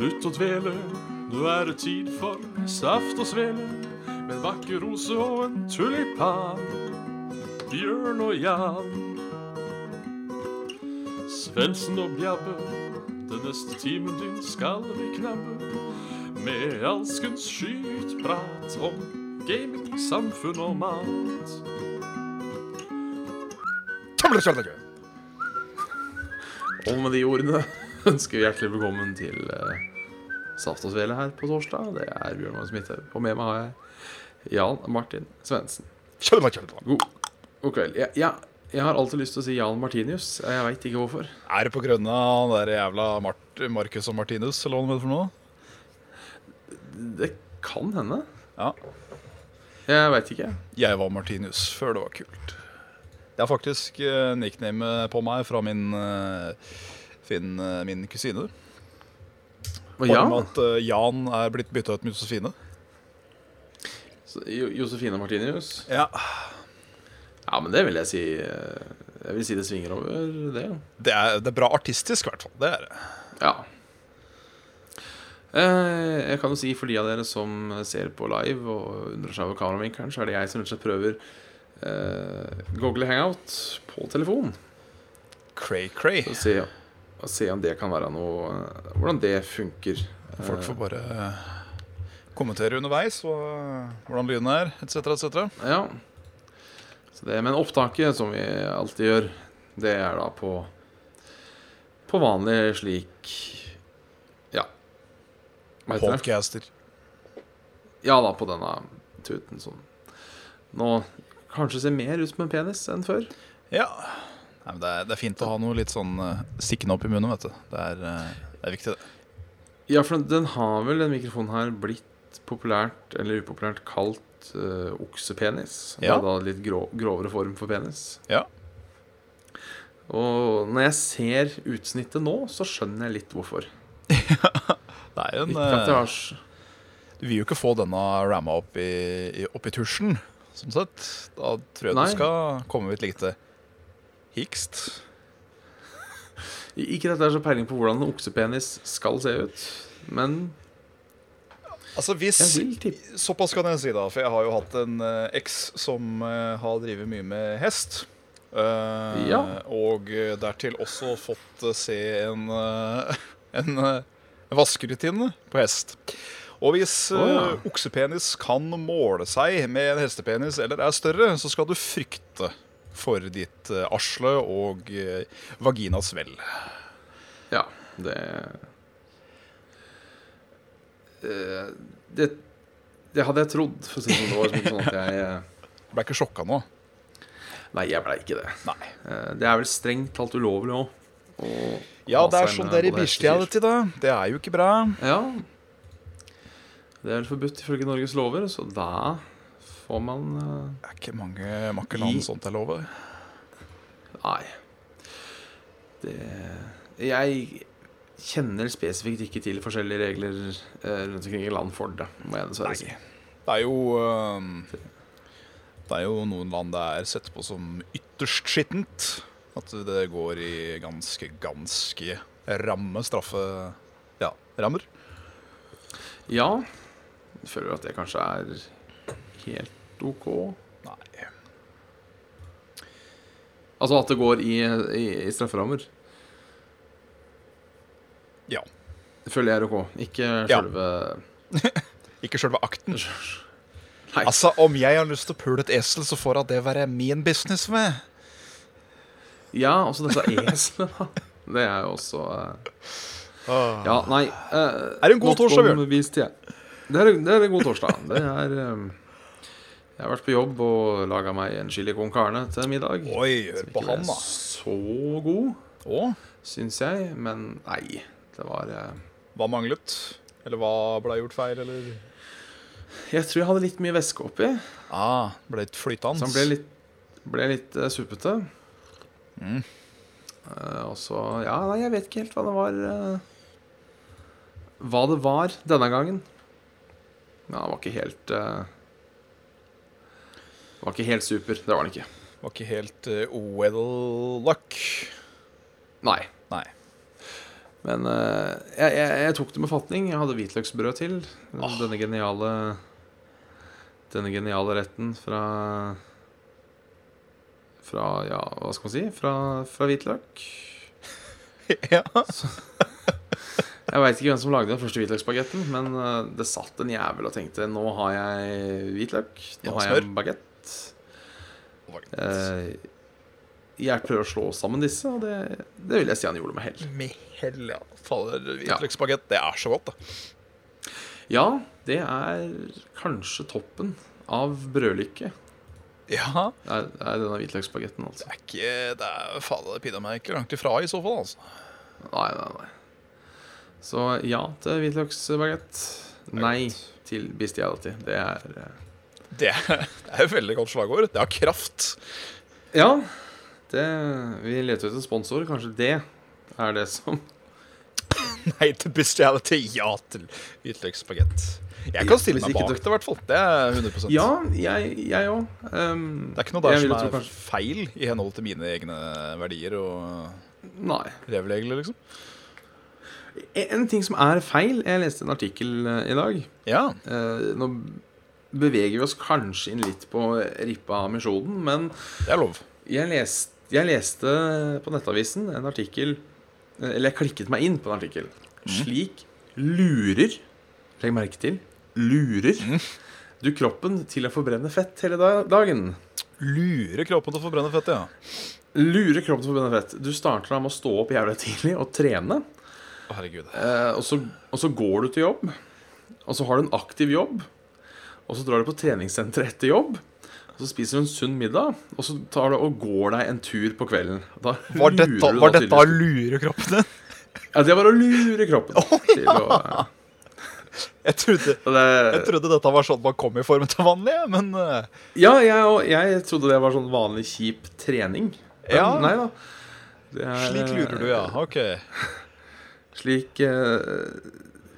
Slutt å dvele, nå er det tid for saft og svele. Med en vakker rose og en tulipan. Bjørn og Jan. Svendsen og Bjabbe, den neste timen din skal vi knabbe. Med alskens skytprat om gaming, samfunn og mat. Og med de ordene ønsker vi hjertelig velkommen til uh, Saft og Svele her på torsdag. Det er Bjørn Magnus Midthaug. Og med meg har jeg Jan Martin Svendsen. God, god kveld. Jeg, jeg, jeg har alltid lyst til å si Jan Martinius. Jeg veit ikke hvorfor. Er det på grunn av han der jævla Mart Marcus og Martinus, eller hva det for noe? Det kan hende. Ja. Jeg veit ikke. Jeg var Martinus før det var kult. Det er faktisk uh, nickname på meg fra min, uh, fin, uh, min kusine. Bare ja, med at uh, Jan er blitt bytta ut med Josefine. så Jo- Josefine Martinius. Ja. Ja, men det vil jeg si eh, Jeg vil si det svinger over det. ja. Det er, det er bra artistisk, i hvert fall. Det er det. Ja. Eh, jeg kan jo si for de av dere som ser på live og undrer seg over kameravinkelen, så er det jeg som rett og slett prøver eh, Google Hangout på telefon. Cray-cray. Se, og se om det kan være noe eh, Hvordan det funker. Folk får bare uh, kommentere underveis og, hvordan lyden er, etc., etc. Ja. Så det, men opptaket, som vi alltid gjør, det er da på På vanlig slik Ja. Podcaster. Ja da, på denne tuten som nå kanskje ser mer ut som en penis enn før. Ja. Nei, det, er, det er fint å ha noe litt sånn uh, stikkende opp i munnen, vet du. Det er, uh, det er viktig, det. Ja, for den har vel, den mikrofonen her, blitt populært eller upopulært kalt uh, oksepenis. Det Ja. er da litt grå, grovere form for penis. Ja. Og når jeg ser utsnittet nå, så skjønner jeg litt hvorfor. Ja, Det er en jeg uh, Du vil jo ikke få denne ramma opp i, i, opp i tusjen, sånn sett. Da tror jeg Nei. du skal komme litt lite hikst. Ikke at jeg har så peiling på hvordan en oksepenis skal se ut, men Altså hvis Såpass kan jeg si, da. For jeg har jo hatt en eh, eks som eh, har drevet mye med hest. Uh, Ja. Og dertil også fått se en, en, en vaskerutine på hest. Og hvis oh, ja. oksepenis kan måle seg med en hestepenis eller er større, så skal du frykte for ditt arsle asle og eh, vaginas vel. Ja, det Eh, det, det hadde jeg trodd, for å si det. Var sånn at jeg eh, Ble ikke sjokka nå. Nei, jeg blei ikke det. Nei. Eh, Det er vel strengt talt ulovlig òg. Ja, det er sånn der i bikkjeality, da. Det er jo ikke bra. Ja. Det er vel forbudt ifølge Norges lover, så da får man eh, Det er ikke mange makkeland sånt er lov. Nei. Det Jeg kjenner spesifikt ikke til forskjellige regler eh, rundt omkring i land for det, må jeg dessverre si. Det er jo øhm, Det er jo noen land det er sett på som ytterst skittent. At det går i ganske, ganske ramme straffe... Ja, rammer. Ja. Jeg føler at det kanskje er helt OK. Nei. Altså at det går i, i, i strafferammer. Ja. Det føler jeg er OK. Ikke Ja. Ikke sjølve akten. Nei. Altså, om jeg har lyst til å pule et esel, så får det være min business med. Ja, også disse eslene, da. Det er jo også uh... Ja, nei uh, Er det en god torsdag, Bjørn? Det er, det er en god torsdag. Det er eh, Jeg har vært på jobb og laga meg en chili con carne til middag. Oi, hør på han, ble da. Så god, Åh? syns jeg. Men nei, det var eh, hva manglet? Eller hva ble gjort feil, eller? Jeg tror jeg hadde litt mye væske oppi, Ah, ble litt flytende. så den ble litt, ble litt eh, suppete. Mm. Eh, og så Ja, nei, jeg vet ikke helt hva det var eh, Hva det var denne gangen. Ja, det var ikke helt eh, Var ikke helt super. Det var den ikke. Var ikke helt uh, well luck. Nei. Nei. Men uh, jeg, jeg, jeg tok det med fatning. Jeg hadde hvitløksbrød til. Denne geniale Denne geniale retten fra Fra, ja, hva skal man si? Fra, fra hvitløk. ja. Jeg veit ikke hvem som lagde den første hvitløksbagetten, men eh, det satt en jævel og tenkte nå har jeg hvitløk, nå har jeg bagett. Eh, jeg prøver å slå sammen disse, og det, det vil jeg si han gjorde med hell. Med hell, ja. Fader, hvitløksbagett, det er så godt, det. Ja, det er kanskje toppen av brødlykke. Ja. Er, er denne hvitløksbagetten, Det altså. er ikke Det er fader pinadø meg ikke langt ifra, i så fall, altså. Nei, nei, nei. Så ja til hvitløksbagett. Nei godt. til bestiality. Det er eh, Det er, et veldig godt slagord. Det har kraft. Ja, det, vi leter etter sponsor. Kanskje det er det som Nei til bestiality, ja til hvitløksbagett. Jeg kan stille meg bak det, i hvert fall. Det er 100% Ja, jeg òg. Um, Det er ikke noe der som er kanskje- feil i henhold til mine egne verdier og Nei. leveregler, liksom. En ting som er feil Jeg leste en artikkel eh, i dag. Ja. Uh, nå beveger vi oss kanskje inn litt på rippa av misjonen, men Det er lov. jeg leste, jeg leste på Nettavisen en artikkel Eller jeg klikket meg inn på en artikkel. Slik lurer Legg merke til lurer du kroppen til å forbrenne fett hele dagen. Lure kroppen til å forbrenne fett, ja. Lurer kroppen til å forbrenne fett. Du starter da med å stå opp jævlig tidlig og trene. Å, herregud. Eh, og, så, og så går du til jobb. Og så har du en aktiv jobb. Og så drar du på treningssenteret etter jobb. Og så spiser du en sunn middag. Og så tar du og går deg en tur på kvelden. Da Var lurer dette, du var da dette å lure kroppen din? Ja, det var å lure kroppen til å Jeg trodde, det, jeg trodde dette var sånn man kom i form til vanlig, men eh, Ja, jeg, jeg trodde det var sånn vanlig kjip trening. Men Ja. Nei da. Det er, slik lurer du, ja. Ok. Slik eh,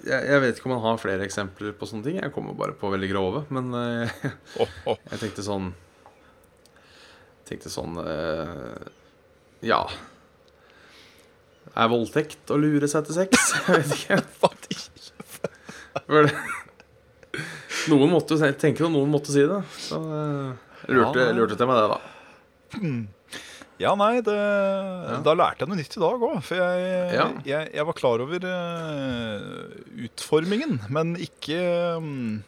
jeg, jeg vet ikke om man har flere eksempler på sånne ting. Jeg kommer bare på veldig grove. Men eh, Åh, åh. jeg tenkte sånn Tenkte sånn eh, Ja. Er voldtekt å lure seg til sex? Jeg vet ikke. Noen måtte jo tenke det, noen måtte si det. Så eh, lurte, lurte til meg det, da. Ja, nei, det, da lærte jeg noe nytt i dag òg. For jeg, Ja. jeg, jeg var klar over uh, utformingen, men ikke um,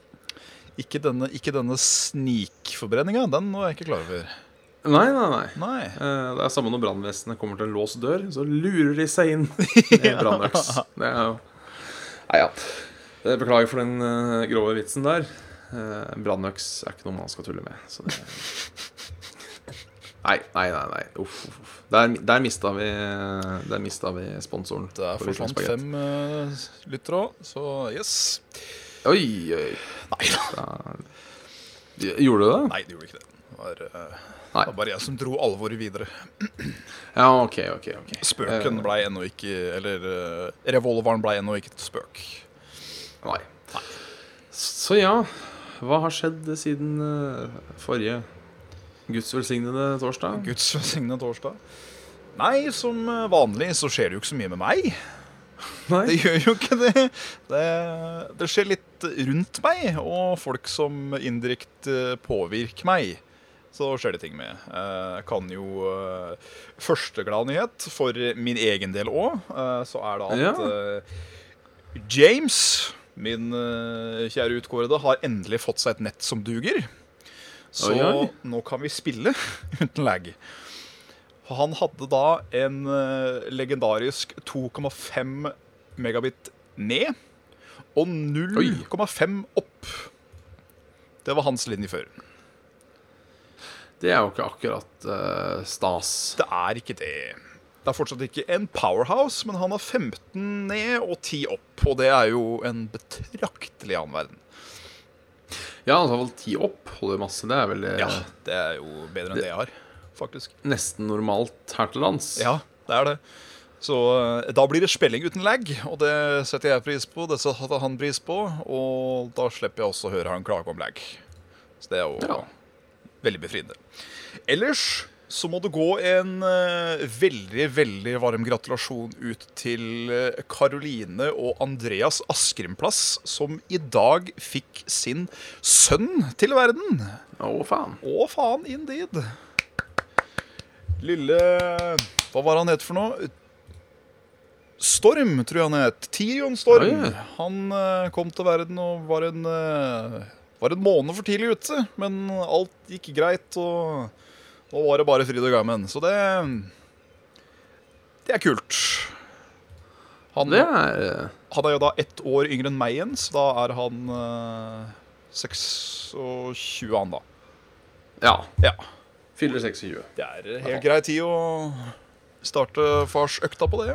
ikke denne, ikke denne snikforbrenninga. Den var jeg ikke klar over. Nei, nei, nei. Nei. Uh, Det er samme når brannvesenet kommer til en låst dør, så lurer de seg inn med brannøks. Det er jo Nei, ja. Eh, Beklager for den uh, grove vitsen der. Uh, brannøks er ikke noe man skal tulle med. Så det Nei, nei, nei. nei. Uff, uff. Der, der mista vi Der mista vi sponsoren. Der er forsvant fem uh, lyttere òg, så yes. Oi, oi. Nei da. Gjorde du det? Nei, det gjorde ikke det. Det var, uh, det var bare jeg som dro alvoret videre. Ja, OK, OK. ok Spøken Eh, blei ennå ikke Eller uh, revolveren blei ennå ikke til spøk. Nei. Så ja, hva har skjedd siden uh, forrige Guds velsignede torsdag? Guds velsignede torsdag. Nei, som eh, vanlig så skjer det jo ikke så mye med meg. Nei. Det gjør jo ikke det. Det, det skjer litt rundt meg, og folk som indirekte påvirker meg. Så skjer det ting med. Eh, Jeg kan jo Førsteglad Første for min egen del òg, så er det at Ja. eh, James, min eh, kjære utkårede, har endelig fått seg et nett som duger. Så Oi, oi. nå kan vi spille uten lag. Han hadde da en eh, legendarisk 2,5 megabit ned og 0,5 opp. Det var hans linje før. Det er jo ikke akkurat uh, stas. Det er ikke det. Det er fortsatt ikke en powerhouse, men han har 15 ned og 10 opp. Og det er jo en betraktelig annen verden. Ja, altså vel ti opp holder masse. Det er vel eh, Ja, det er jo bedre enn det jeg har, faktisk. nesten normalt her til lands. Ja, det er det. Så eh, da blir det spilling uten lag, og det setter jeg pris på. Det setter han pris på, og da slipper jeg også å høre han klage om lag. Så det er jo Ja. veldig befriende. Ellers så må det gå en eh, veldig, veldig varm gratulasjon ut til eh, Karoline og Andreas Askrimplass, som i dag fikk sin sønn til verden. Å, faen. Å, faen, indeed. Lille Hva var han het for noe? Storm, tror jeg han het. Tyrion Storm. Oi. Han eh, kom til verden og var en eh, Var en måned for tidlig ute, men alt gikk greit, og nå var det bare fryd og gammen. Så det Det er kult. Han, Det er eh, han er jo da ett år yngre enn meg igjen, så da er han eh, 26, han da. Ja. Ja. Fyller 26. Det er helt grei tid å starte farsøkta på det.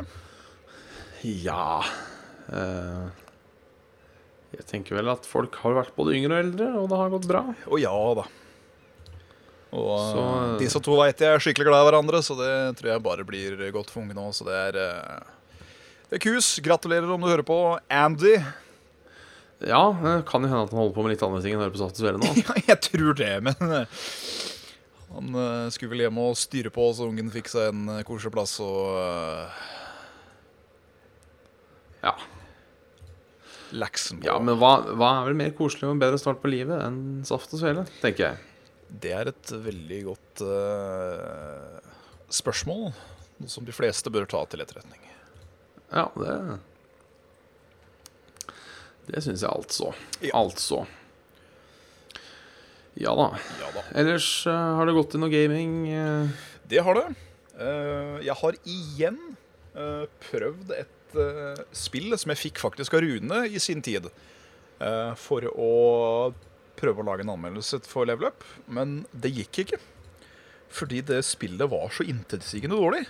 Ja eh, Jeg tenker vel at folk har vært både yngre og eldre, og det har gått bra. Og ja da. Og Så- eh, disse to veit jeg er skikkelig glad i hverandre, så det tror jeg bare blir godt for unge nå. Så det er eh, Det er kus. Gratulerer om du hører på, Andy. Ja, det kan jo hende at han holder på med litt andre ting enn å høre på Saft og Svele nå. Ja, jeg tror det, men eh, han eh, skulle vel hjem og styre på, så ungen fikk seg en uh, koselig plass og uh, Ja, laksen på. ja men hva, hva er vel mer koselig og en bedre start på livet enn Saft og Svele, tenker jeg. Det er et veldig godt uh, spørsmål. Noe som de fleste bør ta til etterretning. Ja, det Det syns jeg altså. Ja. Altså. Ja da. Ja da. Ellers uh, har det gått i noe gaming. Uh... Det har det. Jeg har igjen prøvd et spill som jeg fikk faktisk av Rune i sin tid. for å prøve å lage en anmeldelse for Level Up. Men det gikk ikke. Fordi det spillet var så intetsigende dårlig.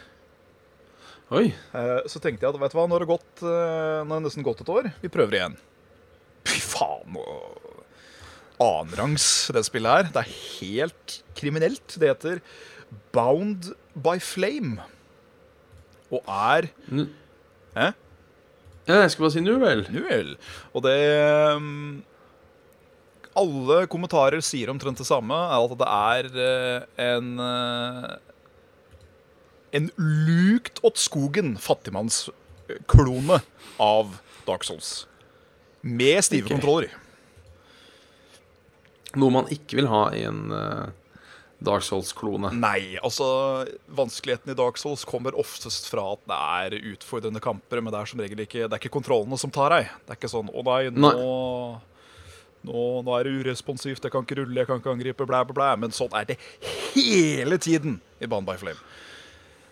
Oi. Eh, Så tenkte jeg at vet du hva, nå har det gått, eh, nå har det nesten gått et år. Vi prøver igjen. Fy faen. Annenrangs, det spillet her. Det er helt kriminelt. Det heter Bound by Flame. Og er N Hæ? Ja, jeg skulle bare si nu vel. Nu vel. Og det mm, Alle kommentarer sier omtrent det samme. Er at det er eh, en eh, En lukt åt skogen fattigmannsklone av Dark Souls. Med stive okay. kontroller. Noe man ikke vil ha i en eh, Dark Souls-klone. Nei, altså Vanskeligheten i Dark Souls kommer oftest fra at det er utfordrende kamper, men det er som regel ikke Det er ikke kontrollene som tar deg. Det er ikke sånn 'Å nei, nå, nå, nå er det uresponsivt, jeg kan ikke rulle, jeg kan ikke angripe', blæ, blæ, blæ. Men sånn er det hele tiden i Band by Flame.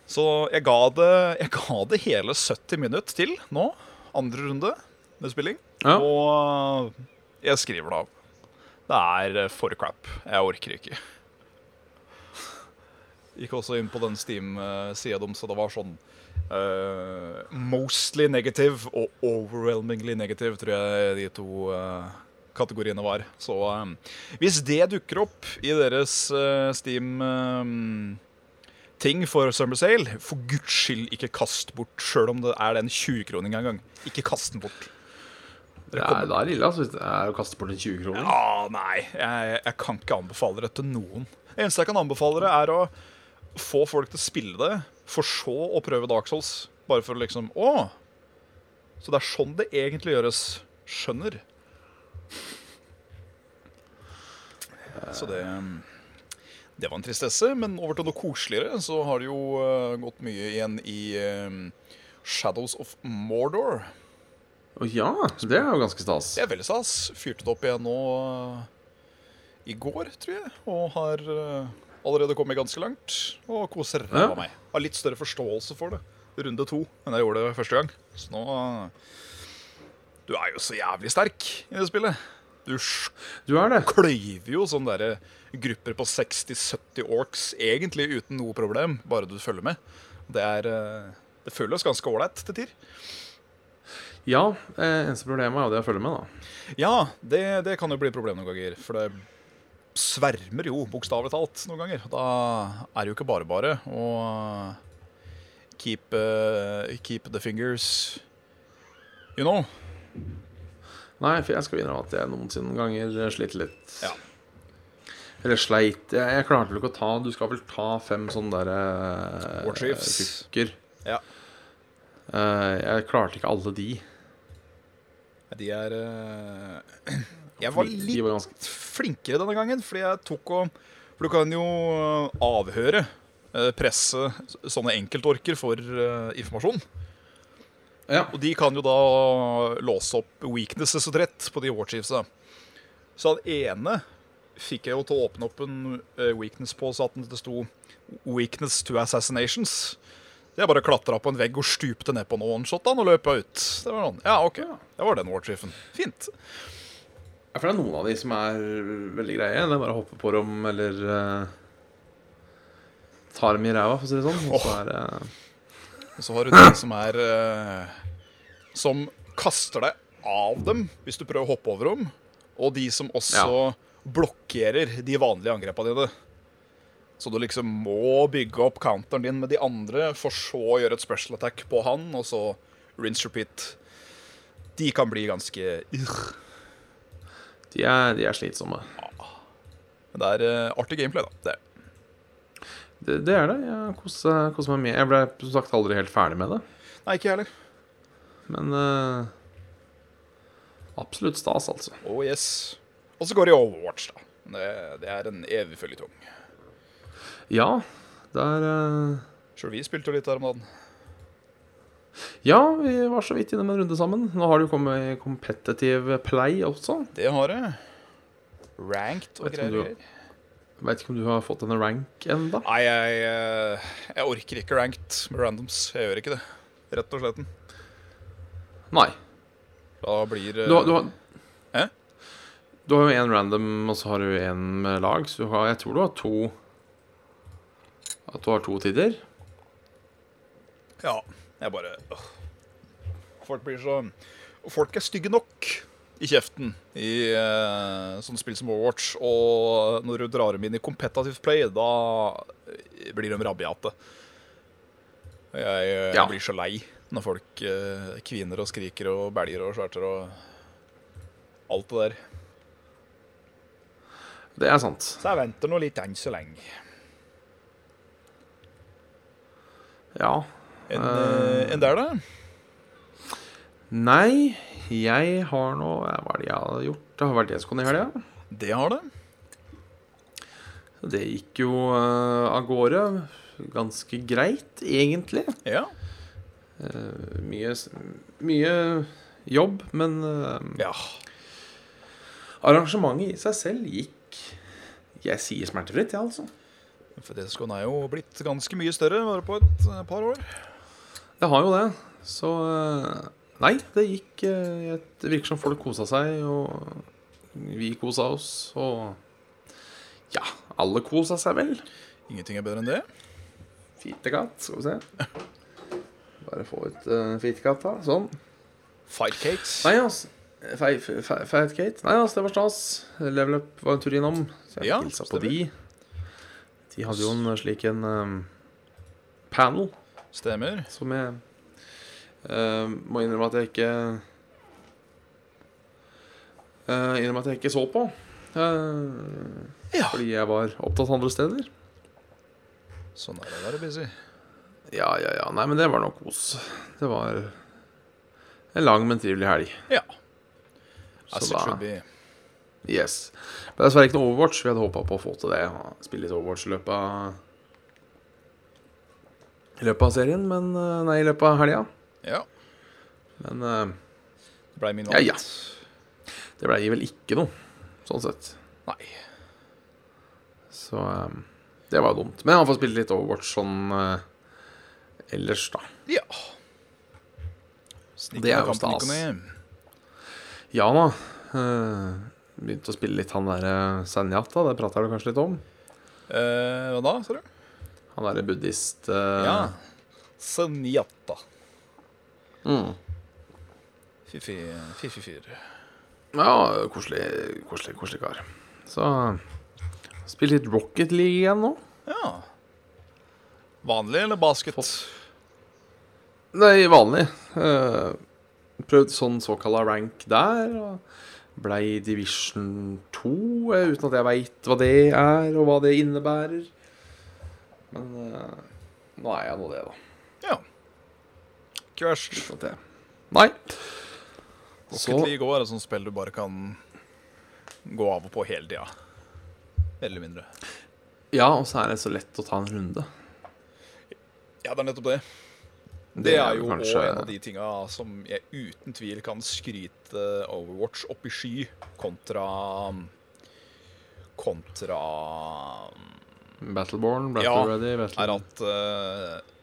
Så jeg ga det, jeg ga det hele 70 minutter til nå. Andre runde med spilling. Ja. Og jeg skriver det av. Det er eh, for crap. Jeg orker ikke. Gikk også inn på den Steam-sida deres, så det var sånn uh, Mostly negative og overwhelmingly negative, tror jeg de to eh, kategoriene var. Så um, hvis det dukker opp i deres uh, Steam-ting for Summer Sale, for guds skyld ikke kast bort, sjøl om det er den 20-kroning en gang. Ikke kast den bort. Det er, det er ille altså, hvis det er å kaste bort en 20-kroning. Ja, nei. Jeg, jeg kan ikke anbefale det til noen. Det eneste jeg kan anbefale det, er å få folk til å spille det, for så å prøve Dark Souls. Bare for å liksom Å! Så det er sånn det egentlig gjøres. Skjønner. Så det Det var en tristesse. Men over til noe koseligere, så har det jo eh, gått mye igjen i eh, Shadows of Mordor. Å ja, det er jo ganske stas. Det er veldig stas. Fyrte det opp igjen nå eh, i går, tror jeg. Og har allerede kommet ganske langt. Og koser ræva Ja. meg. Har litt større forståelse for det. Runde to enn jeg gjorde det første gang. Så nå Du er jo så jævlig sterk i det spillet. Du Du er det. kløyver jo sånne der grupper på 60-70 orcs egentlig uten noe problem, bare du følger med. Det er eh, Det føles ganske ålreit til tider. Ja, eh, eneste problemet er jo det å følge med, da. Ja, det, det kan jo bli et problem noen ganger. For det svermer jo bokstavelig talt noen ganger. Da er det jo ikke bare bare å keep, eh, keep the fingers You know. Nei, for jeg skal innrømme at jeg noensinne ganger sliter litt. Ja. Eller sleit jeg, jeg klarte vel ikke å ta Du skal vel ta fem sånne derre Warchiefs. kukker. Ja. Eh, jeg klarte ikke alle de. De er eh, Jeg var litt var ganske flinkere denne gangen, fordi jeg tok og For du kan jo avhøre, eh, presse sånne enkeltorker for eh, informasjon. Ja. Og de kan jo da låse opp weaknesses og trett på de warchiefsa. Så han ene fikk jeg jo til å åpne opp en eh, weakness på, så at det sto 'weakness to assassinations'. Jeg bare klatra på en vegg og stupte ned på en one-shot og løp ut. Det var noen. ja, ok, det var den warchiefen. Fint. Ja, for det er noen av de som er veldig greie. Det er bare å hoppe på dem eller uh, ta dem i ræva, for å si det sånn. Og så er det Og så har du de som er eh, Som kaster deg av dem hvis du prøver å hoppe over dem. Og de som også blokkerer de vanlige angrepene dine. Så du liksom må bygge opp counteren din med de andre, for så å gjøre et special attack på han, og så rinse repeat. De kan bli ganske de, er, de er slitsomme. Men det er eh, artig gameplay, da. Det. er. Det, det er det. Jeg koser, koser meg med Jeg ble som sagt aldri helt ferdig med det. Nei, ikke jeg heller. Men eh, absolutt stas, altså. Oh yes. Og så går det i Overwatch, da. Det, det er en evig føljetong. Ja, det er eh, Sjøl vi spilte jo litt her om dagen. Ja, vi var så vidt innom en runde sammen. Nå har det jo kommet competitive play også. Det har jeg. Ranked og Vet greier. du-. Veit ikke om du har fått en rank ennå? Nei, jeg, eh, jeg orker ikke ranked med randoms. Jeg gjør ikke det. Rett og slett. Nei. Da blir Du har, du har, eh? du har jo én random, og så har du én med lag. Så har, jeg tror du har to At du har to tider. Ja, jeg bare øh. Folk blir så Folk er stygge nok i kjeften i uh, sånne spill som Overwatch. Og når du drar dem inn i competitive play, da blir de rabiate. Jeg, jeg Ja. blir så lei når folk uh, kviner og skriker og belger og sverter og alt det der. Det er sant. Så jeg venter nå litt enn så lenge. Ja. Enn uh... en der, da? Nei, jeg har nå Hva er det jeg har gjort? Det har vært ESCON i helga. Det har det. Det gikk jo uh, av gårde ganske greit, egentlig. Ja. Uh, mye, mye jobb, men uh, ja. arrangementet i seg selv gikk Jeg sier smertefritt, ja, altså. For Descon er jo blitt ganske mye større bare på et par år. Det har jo det. Så eh, Nei, det gikk eh, Det virker som folk kosa seg, og vi kosa oss, og Ja, alle kosa seg vel. Ingenting er bedre enn det. Fitekatt, skal vi se. Bare få ut uh, fitekatt, da. Sånn. Fightcakes. Nei, altså. Kate. Nei, altså, det var stas. Level Up var en tur innom. Så jeg Ja, hilsa på de. De hadde jo en slik en um, panel Stemmer. som jeg eh, må innrømme at jeg ikke uh, Innrømme at jeg ikke så på. Uh, Ja. Fordi jeg var opptatt andre steder. Sånn er det å være busy. Ja, ja, ja. Nei, men det var nok kos. Det var en lang, men trivelig helg. Ja. As it should be. Yes. Men dessverre ikke noe Overwatch. Vi hadde håpa på å få til det. Spille litt Overwatch i løpet av I løpet av serien, men Nei, i løpet av helga. Ja. Men uh, Det blei min Ja, ja. valgt. det blei vel ikke noe, sånn sett. Nei. Så um, det var dumt. Men han får spille litt Overwatch sånn uh, ellers, da. Ja. Det er jo stas. Ja da. Uh, begynte å spille litt han derre Sanjata. Det prater du kanskje litt om? Eh, hva da, sa du? Han derre buddhist eh, Ja. Senjata. Mm. Fiffi fyr. Ja, koselig, koselig, koselig kar. Så Spill litt Rocket League igjen nå. Ja. Vanlig eller basket? Nei, vanlig. Uh, prøvd sånn såkalla rank der. Og blei Division 2, uh, uten at jeg veit hva det er, og hva det innebærer. Men uh, nå er jeg nå det, da. Ja. Ikke verst. Nei. Så Rocket League er et sånt spill du bare kan gå av og på hele tida. Mer eller mindre. Ja, og så er det så lett å ta en runde. Ja, det er nettopp det. Det er jo også en av de tinga som jeg uten tvil kan skryte Overwatch opp i sky kontra Kontra Battleborn, Battle Ja, Ready Battle... er at eh,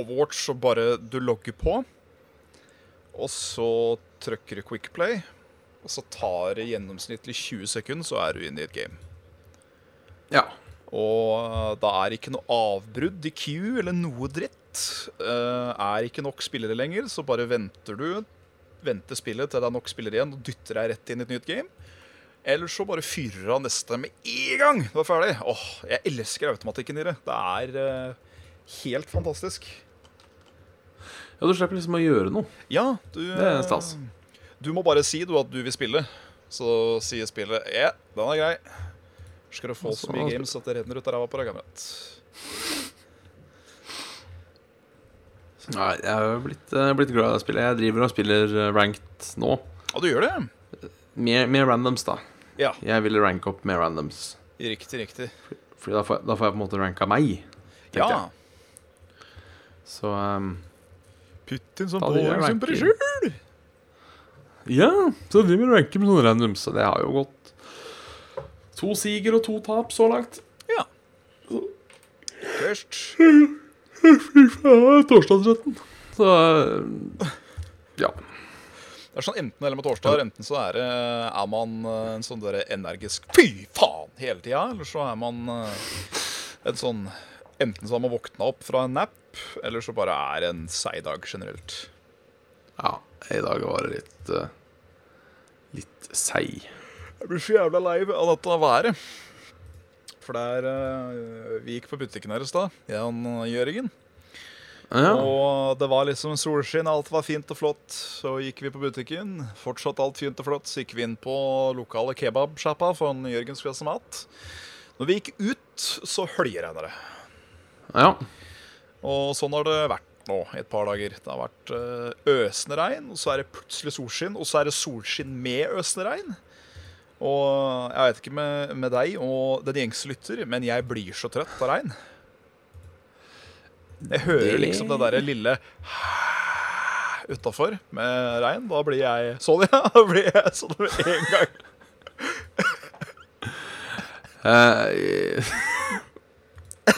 Overwatch så bare du logger på, og så trykker du quick play, og så tar det gjennomsnittlig 20 sekunder, så er du inne i et game. Ja. Og da er ikke noe avbrudd i queue eller noe dritt. Uh, er ikke nok spillere lenger, så bare venter du. Venter spillet til det er nok spillere igjen, og dytter deg rett inn i et nytt game. Eller så bare fyrer av neste med en gang du er ferdig. Åh, Jeg elsker automatikken i det. Det er uh, helt fantastisk. Ja, du slipper liksom å gjøre noe. Ja, du Det er stas. eh, Du må bare si du at du vil spille. Så sier spillet Ja, den er grei. Skal du få så mye games at det renner ut av ræva på deg, kamerat. Nei, jeg jo blitt, eh, blitt glad i å spillet. Jeg driver og spiller eh, ranked nå. Ja, du gjør det? Med, med randoms, da. Ja. Jeg ville ranke opp med randoms. Riktig, riktig. Fordi da får, jeg- da får jeg på en måte ranka meg. tenkte Ja. jeg. Så um, Sånn boring som ranking. sjøl. Ja, så driver vi og ranker med sånne randoms. Så det har jo gått to siger og to tap så langt. Ja. Først. Fy faen, torsdagsretten. Så eh, ja. Det er sånn enten eller med torsdag. Enten så er, det, er man eh, en sånn der energisk fy faen hele tida, eller så er man eh, en sånn Enten så har man våkna opp fra en nap, eller så bare er det en seig dag generelt. ja. I dag var det litt uh, litt seig. Jeg blir så jævla lei av dette været. For der eh, Vi gikk på butikken her i stad, jeg og Jørgen. Ja. Og det var liksom solskinn, alt var fint og flott. Så gikk vi på butikken. Fortsatt alt fint og flott. Så gikk vi inn på lokale kebabsjappa for en Jørgen skulle ha mat. Når vi gikk ut, så høljeregna det. ja. Og sånn har det vært nå i et par dager. Det har vært eh, øsende regn, og så er det plutselig solskinn, og så er det solskinn med øsende regn. Og jeg vet ikke med, med deg og den gjengse lytter, men jeg blir så trøtt av regn. Jeg hører Det- liksom det derre lille utafor med regn. Da blir jeg sånn, ja. Da blir jeg sånn med en gang. Eh,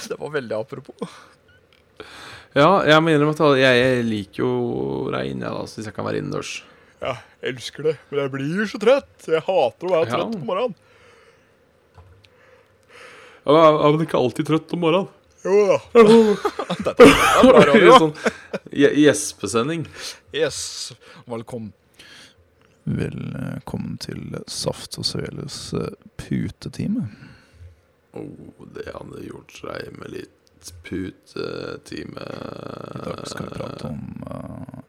Det var veldig apropos. Ja, jeg må innrømme at jeg, jeg liker jo regn, ja, da, hvis jeg kan være innendørs. Ja, jeg elsker det, men jeg blir så trøtt. Jeg hater å være Ja. trøtt på morgenen. Ja, men er man ikke alltid trøtt om morgenen. Jo da. Dette er bra radio. sånn gje- gjespesending. Yes, velkommen. Velkommen til Saft og Sveles eh, putetime. Oh, det hadde gjort seg med litt putetime. I dag skal vi prate om uh,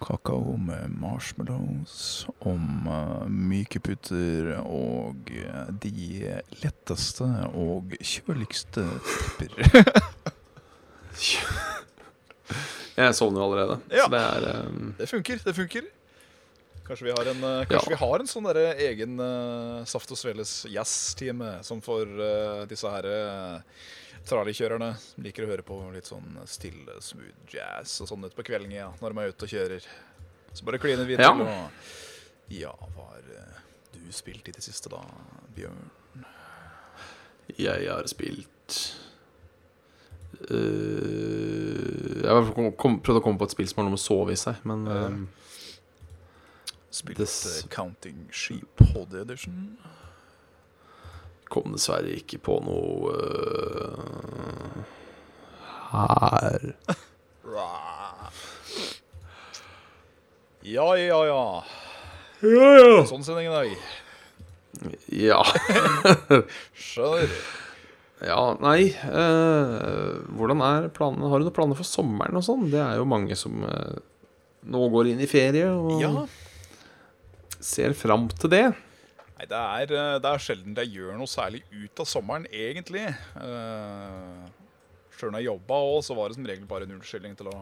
kakao med marshmallows, om uh, myke puter og eh, de letteste og kjøligste tepper. Jeg sovner allerede. Ja. Så det er um, Det funker, det funker. Kanskje vi har en, eh, Ja. vi har en sånn der egen uh, Saft og Sveles jazz-time som for uh, disse her uh, tralikjørerne som liker å høre på litt sånn stille, smooth jazz og sånn utpå kvelden ja, når de er ute og kjører. Så bare kline videre. Ja. og Ja, hva har eh, du spilt i det siste da, Bjørn? Jeg har spilt uh, Jeg har prøvd å komme på et spill som har noe med å sove i seg, men uh, Spilt Counting Sheep HD Edition. Kom dessverre ikke på noe uh, her. Ja, ja, ja. Ja, ja. Sånn sending i dag. Ja. Skjønner. ja nei uh, Hvordan er planene? Har du noen planer for sommeren og sånn? Det er jo mange som uh, nå går inn i ferie. Og Ja. ser fram til det. Nei, det er, eh, det er sjelden jeg gjør noe særlig ut av sommeren, egentlig. Uh, Sjøl når jeg jobba òg, så var det som regel bare en unnskyldning til å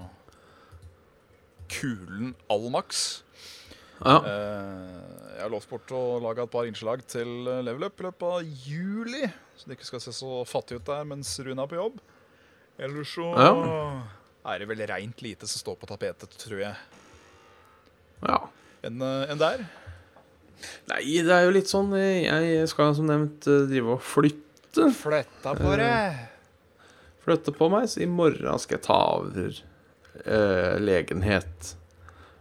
kulen all maks. Ja. Uh, jeg har lovt bort å lage et par innslag til Level Up i løpet av juli, så det ikke skal se så fattig ut der mens Rune er på jobb. Ellers så Ja. er det vel reint lite som står på tapetet, tror jeg, ja. enn en der. Nei, det er jo litt sånn eh, Jeg skal som nevnt eh, drive og flytte. Flytta på det. Flytte på meg, så i morgen skal jeg ta over uh, legenhet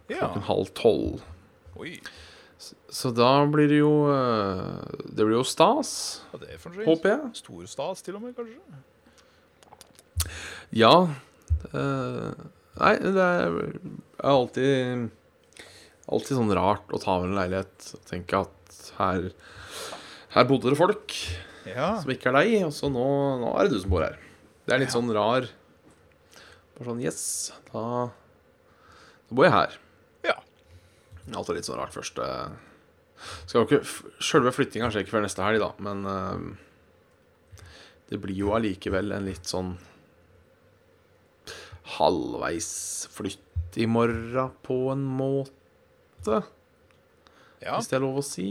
Ja. klokken halv tolv. Oi. Så da blir det jo uh, Det blir jo stas, er det er håper jeg. Stor stas til og med, kanskje? Ja. Uh, nei, det er er alltid Alltid sånn rart å ta over en leilighet og tenke at her Her bodde det folk Ja. som ikke er deg, og så nå, nå er det du som bor her. Det er litt Ja. sånn rar Bare sånn Yes, da Da bor jeg her. ja. Alt er litt sånn rart først. Skal jo ikke Sjølve flyttinga skjer ikke før neste helg, da, men eh, det blir jo allikevel en litt sånn halvveis flytt i morgen, på en måte, ja. hvis det er lov å si.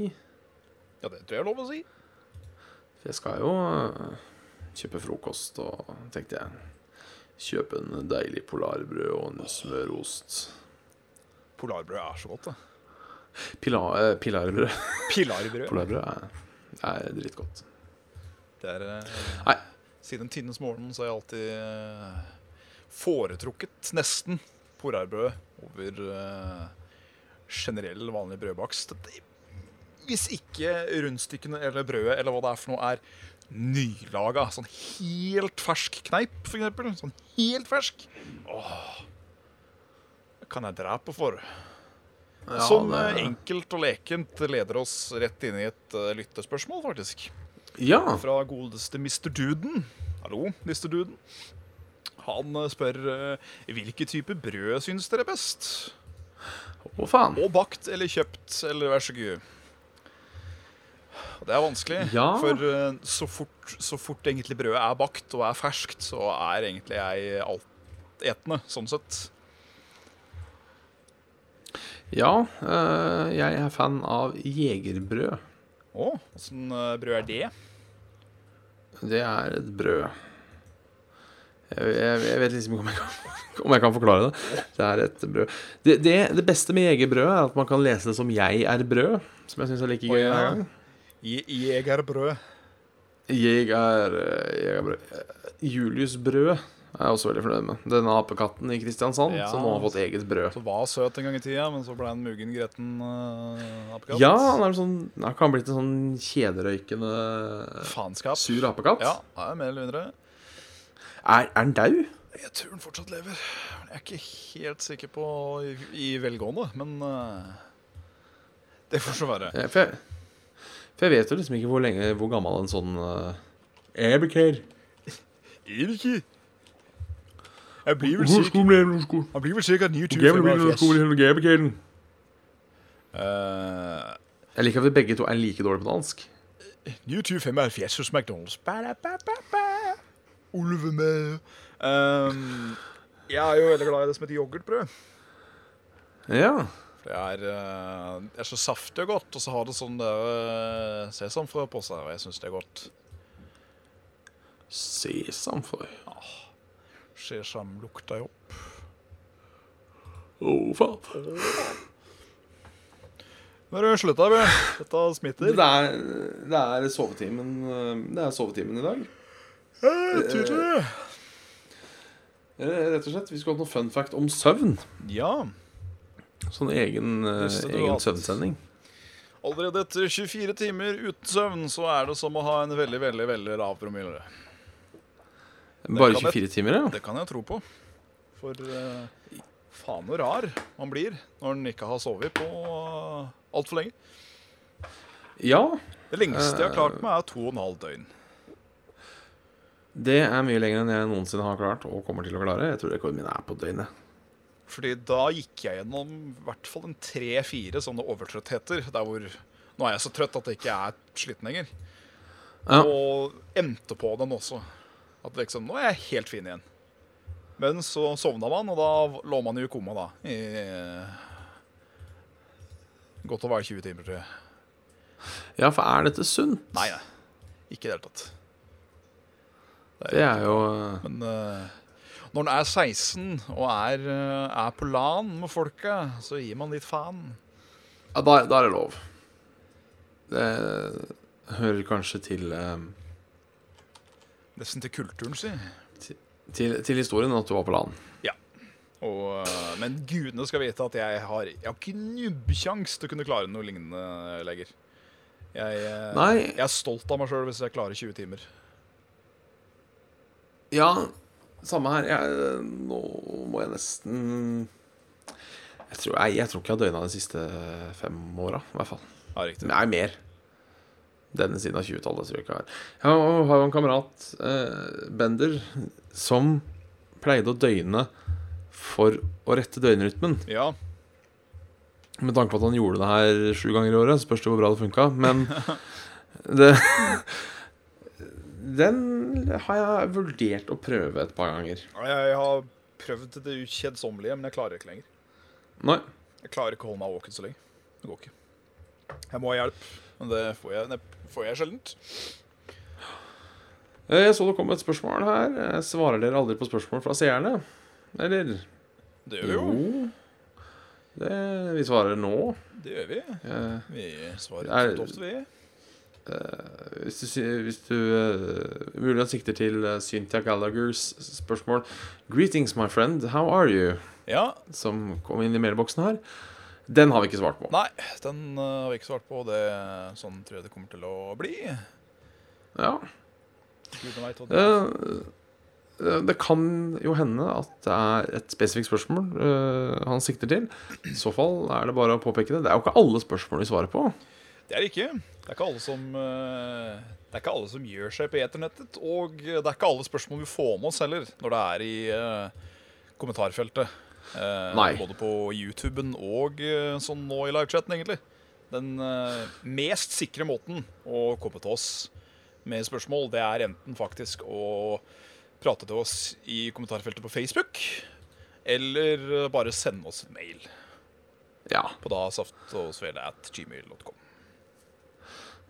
Ja, det tror jeg er lov å si. For jeg skal jo eh, kjøpe frokost, og tenkte jeg kjøpe en deilig polarbrød og en smørost. Polarbrød er så godt, det. Pila, eh, pilarbrød. Pilarbrød. Polarbrød er, er dritgodt. Det er eh, Nei. Siden tidenes morgen så har jeg alltid foretrukket nesten polarbrød over generell vanlig brødbakst. Hvis ikke rundstykkene eller brødet eller hva det er for noe er nylaga, sånn helt fersk kneip, eksempel. Sånn helt fersk. Åh. Det kan jeg drepe for. Som det- eh, enkelt og lekent leder oss rett inn i et uh, lyttespørsmål, faktisk. Ja. Fra godeste Mr. Duden. Hallo, Mr. Duden. Han eh, spør uh, hvilke type brød syns dere er best? Å, faen. Og bakt eller kjøpt, eller vær så god. Det er vanskelig, Ja. for eh, så fort, så fort egentlig brødet er bakt og er ferskt, så er egentlig jeg altetende, sånn sett. Ja, eh, jeg er fan av jegerbrød. Å, åssen eh, brød er det? Det er et brød. Jeg, jeg, jeg vet liksom ikke om jeg, kan, om jeg kan forklare det. Det er et brød. Det, det, det beste med jegerbrød er at man kan lese det som 'jeg er brød', som jeg syns er like gøy. ja. hver gang. Je- Jegerbrød. Jeg er, brød jegerbrød. Julius Brød er jeg også veldig fornøyd med. Denne apekatten i Kristiansand Ja. som nå har fått eget brød. Så var søt en gang i tida, men så ble han mugen gretten uh, apekatt. Ja, han er sånn, han kan ha blitt en sånn kjederøykende Faenskap. sur apekatt. Ja, ja, mer eller mindre. Er, er han daud? Jeg tror den fortsatt lever. Jeg er ikke helt sikker på i, i velgående, men uh, det får så være. Ja, For jeg, for jeg vet jo liksom ikke hvor lenge Hvor gammel en sånn uh, Ebeker Ikke. Jeg blir vel sikkert Han blir vel sikkert Gamle bilen og 29-75. skolen i Ebekeren. Uh, Jeg liker at vi begge to er like dårlige på dansk. 29-75 hos McDonald's. Ba-da-ba-ba-ba. Ulve med um, Jeg er jo veldig glad i det som heter yoghurtbrød. Ja. Det er, eh, det er så saftig og godt, og så har det sånn uh, sesamfrø på seg, og jeg syns det er godt. Sesamfrø. Sesam lukter jo opp. Å, faen. Nå er det slutt der, Bjørn. Dette smitter. Det er, det er sovetimen uh, Det er sovetimen i dag. Eh, tydelig. Eh, Rett og slett. Vi skulle hatt noe fun fact om søvn. Ja. Sånn egen, du egen søvnsending. Allerede etter 24 timer uten søvn så er det som å ha en veldig, veldig veldig lav promille. Bare 24 jeg- 24 timer, ja. Det kan jeg tro på. For uh, faen så rar man blir når en ikke har sovet på uh, altfor lenge. Ja, Det lengste jeg har klart meg, er to og en halv døgn. Det er mye lenger enn jeg noensinne har klart og kommer til å klare. Jeg tror rekorden min er på døgnet. Fordi da gikk jeg gjennom i hvert fall en tre-fire sånne overtrøttheter. Der hvor nå er jeg så trøtt at jeg ikke er sliten lenger. Ja. Og endte på den også. At liksom, nå er jeg helt fin igjen. Men så sovna man, og da lå man jo i koma da. I godt å være 20 timer, tror jeg. ja, for er dette sunt? Nei, nei. Ikke i det hele tatt. Det er jo Men eh, når en er 16 og er, eh, er på LAN med folka, så gir man litt faen. Ja, da, da er det lov. Det hører kanskje til eh, Nesten til kulturen, si. til, til historien at du var på LAN. Og, eh, men gudene skal vite at jeg har, jeg har ikke nubbkjangs til å kunne klare noe lignende lenger. Jeg, eh, jeg er stolt av meg sjøl hvis jeg klarer 20 timer. Ja, samme her. Jeg, nå må jeg nesten Jeg tror, jeg, jeg tror ikke jeg har døgna de siste fem åra, i hvert fall. Ja, riktig. Nei, mer. Denne siden av 20-tallet tror jeg ikke jeg har. Jeg har jo en kamerat, eh, Bender, som pleide å døgne for å rette døgnrytmen. Ja, Med tanke på at han gjorde det her sju ganger i året, spørs det hvor bra det funka. Men det Den har jeg vurdert å prøve et par ganger. jeg har prøvd det ukjedsommelige, men jeg klarer ikke lenger. Nei. Jeg klarer ikke å holde meg våken så lenge. Det går ikke. Jeg må ha hjelp, men det får jeg, det får jeg sjeldent. Eh, Jeg så det kom et spørsmål her. Eh, Svarer dere aldri på spørsmål fra seerne? Eller? Det gjør vi jo. Det, vi svarer nå. Det gjør vi. Eh, Vi svarer Er- så ofte, vi. Hvis du, hvis du uh, mulig sikter til uh, Cynthia Gallaghers spørsmål Greetings, my friend. How are you? Ja, Som kom inn i mailboksen her. Den har vi ikke svart på. Nei, den har vi ikke svart på. Det, sånn tror jeg det kommer til å bli. Ja. Det. Eh, kan jo hende at det er et spesifikt spørsmål eh, han sikter til. I så fall er det bare å påpeke det. Det er jo ikke alle spørsmål vi svarer på. Det er det ikke. Det er ikke alle som uh, Det er ikke alle som gjør seg på eternettet. Og det er ikke alle spørsmål vi får med oss heller, når det er i uh, kommentarfeltet. Eh, Nei. Både på YouTuben og eh, sånn nå i livechatten, egentlig. Den eh, mest sikre måten å komme til oss med spørsmål, det er enten faktisk å prate til oss i kommentarfeltet på Facebook, eller eh, bare sende oss en mail Ja. på da saftogsvele at gmail.com.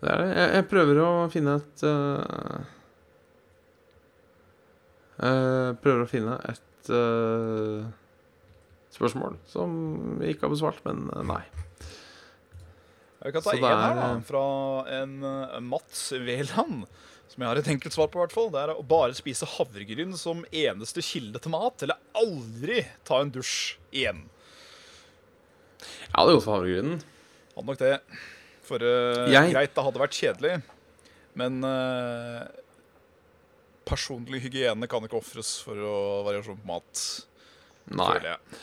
Det er det. Jeg, jeg prøver å finne et uh, uh, Prøver å finne et uh, spørsmål som vi ikke har besvart, men nei. Vi kan ta én her, er, da. Fra en Mats Veland. Som jeg har et enkelt svar på, hvert fall. Det er å bare spise havregryn som eneste kilde til mat, eller aldri ta en dusj igjen. Jeg hadde gått for havregrynen. Hadde nok det. For eh, Jeg- greit, det hadde vært kjedelig, men uh, personlig hygiene kan ikke ofres for å variasjon på mat. Nei. jeg.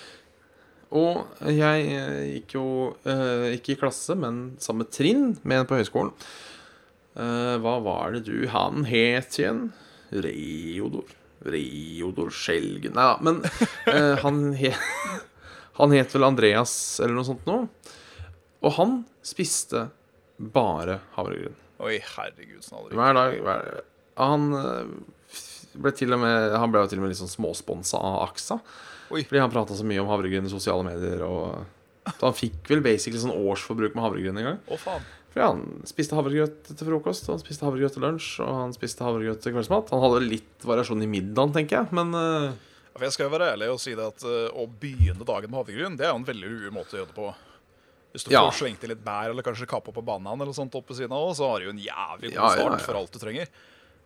Og jeg eh, gikk jo uh, ikke i klasse, men samme trinn med en på høyskolen. Uh, hva var det du Han het igjen? Reodor? Reodor Skjelgen Nei da, men han, he, han het vel Andreas eller noe sånt nå. Og han spiste bare havregryn. Oi, herregud, sånn. Hver dag. Hver, han eh, ble til og med Han ble jo til og med litt sånn småsponsa av AXA. Oi. Fordi han prata så mye om havregryn i sosiale medier. Og så han fikk vel basically sånn årsforbruk med havregryn en gang. Å, faen. For ja, han spiste havregrøt til frokost, og han spiste havregrøt til lunsj, og han spiste havregrøt til kveldsmat. Han hadde litt variasjon i middagen, tenker jeg, men uh... Jeg skal jo være ærlig og si det at uh, å begynne dagen med havregryn, det er jo en veldig lur måte å gjøre det på. Hvis du Ja. får slengt i litt bær eller kanskje kappa på banan, eller sånt opp ved siden av, så har du jo en jævlig god Ja, ja, start ja. for alt du trenger.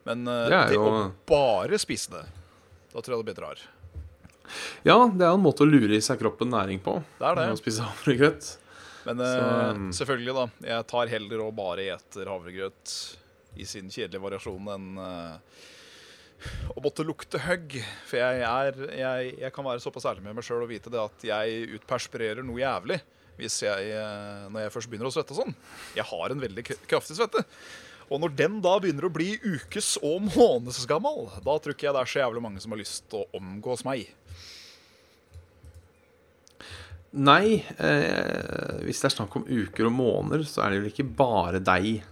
Men uh, Det å bare spise det, da tror jeg det blir rar. ja, det er en måte å lure i seg kroppen næring på. Det er det. Å spise havregrøt. Men uh, Så- selvfølgelig, da. Jeg tar heller og bare eter havregrøt i sin kjedelige variasjon enn uh, å måtte lukte høgg. For jeg, er, jeg, jeg kan være såpass ærlig med meg sjøl og vite det at jeg utperspirerer noe jævlig hvis jeg, eh, når jeg først begynner å svette sånn. Jeg har en veldig kraftig svette. Og når den da begynner å bli ukes- og månedsgammal, da tror ikke jeg det er så jævlig mange som har lyst til å omgås meg. Nei, eh, hvis det er snakk om uker og måneder, så er det vel ikke bare deg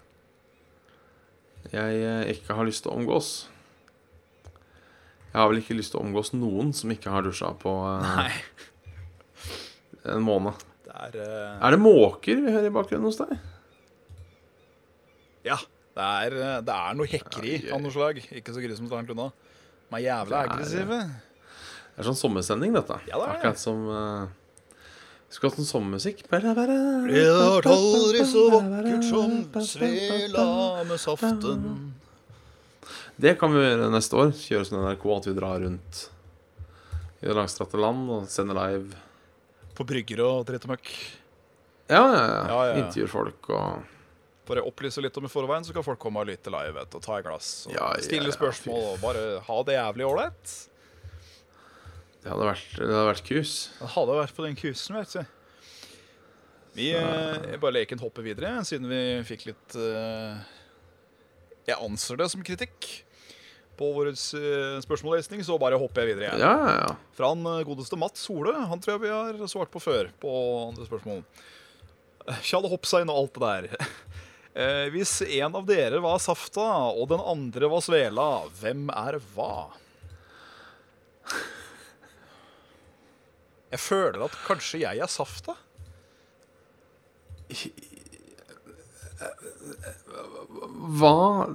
jeg eh, ikke har lyst til å omgås. Jeg har vel ikke lyst til å omgås noen som ikke har dusja på eh, en måned. Er uh... Er det måker vi hører i bakgrunnen hos deg? Ja. Det er, eh, det er noe hekkeri av noe slag. Ikke så grusomt langt unna. De er jævla aggressive. Det er sånn sommersending, dette. Ja, det er. Akkurat som uh, Skulle hatt sånn sommermusikk. Det har aldri så vakkert som svela med saften. Det kan vi gjøre neste år. Kjøre sånn NRK at vi drar rundt i det langstrakte land og sender live. På brygger og dritt og møkk. Ja, ja, ja. Ja. Intervjuer folk og Bare opplyse litt om i forveien, så kan folk komme og lytte live vet, og ta et glass. Og Ja, stille spørsmål og bare ha det jævlig ålreit. Det hadde vært, det hadde vært kus. Det hadde vært på den kusen, vet du. Vi eh, bare leken hopper videre, siden vi fikk litt eh, Jeg anser det som kritikk på vår eh, spørsmållesning, så bare hopper jeg videre. Igjen. ja, ja. Fra han eh, godeste Mats Sole. Han tror jeg vi har svart på før, på andre spørsmål. Eh, Tjall Hoppsein og alt det der. Eh, hvis en av dere var Safta, og den andre var Svela, hvem er hva? Jeg føler at kanskje jeg er Safta. Hva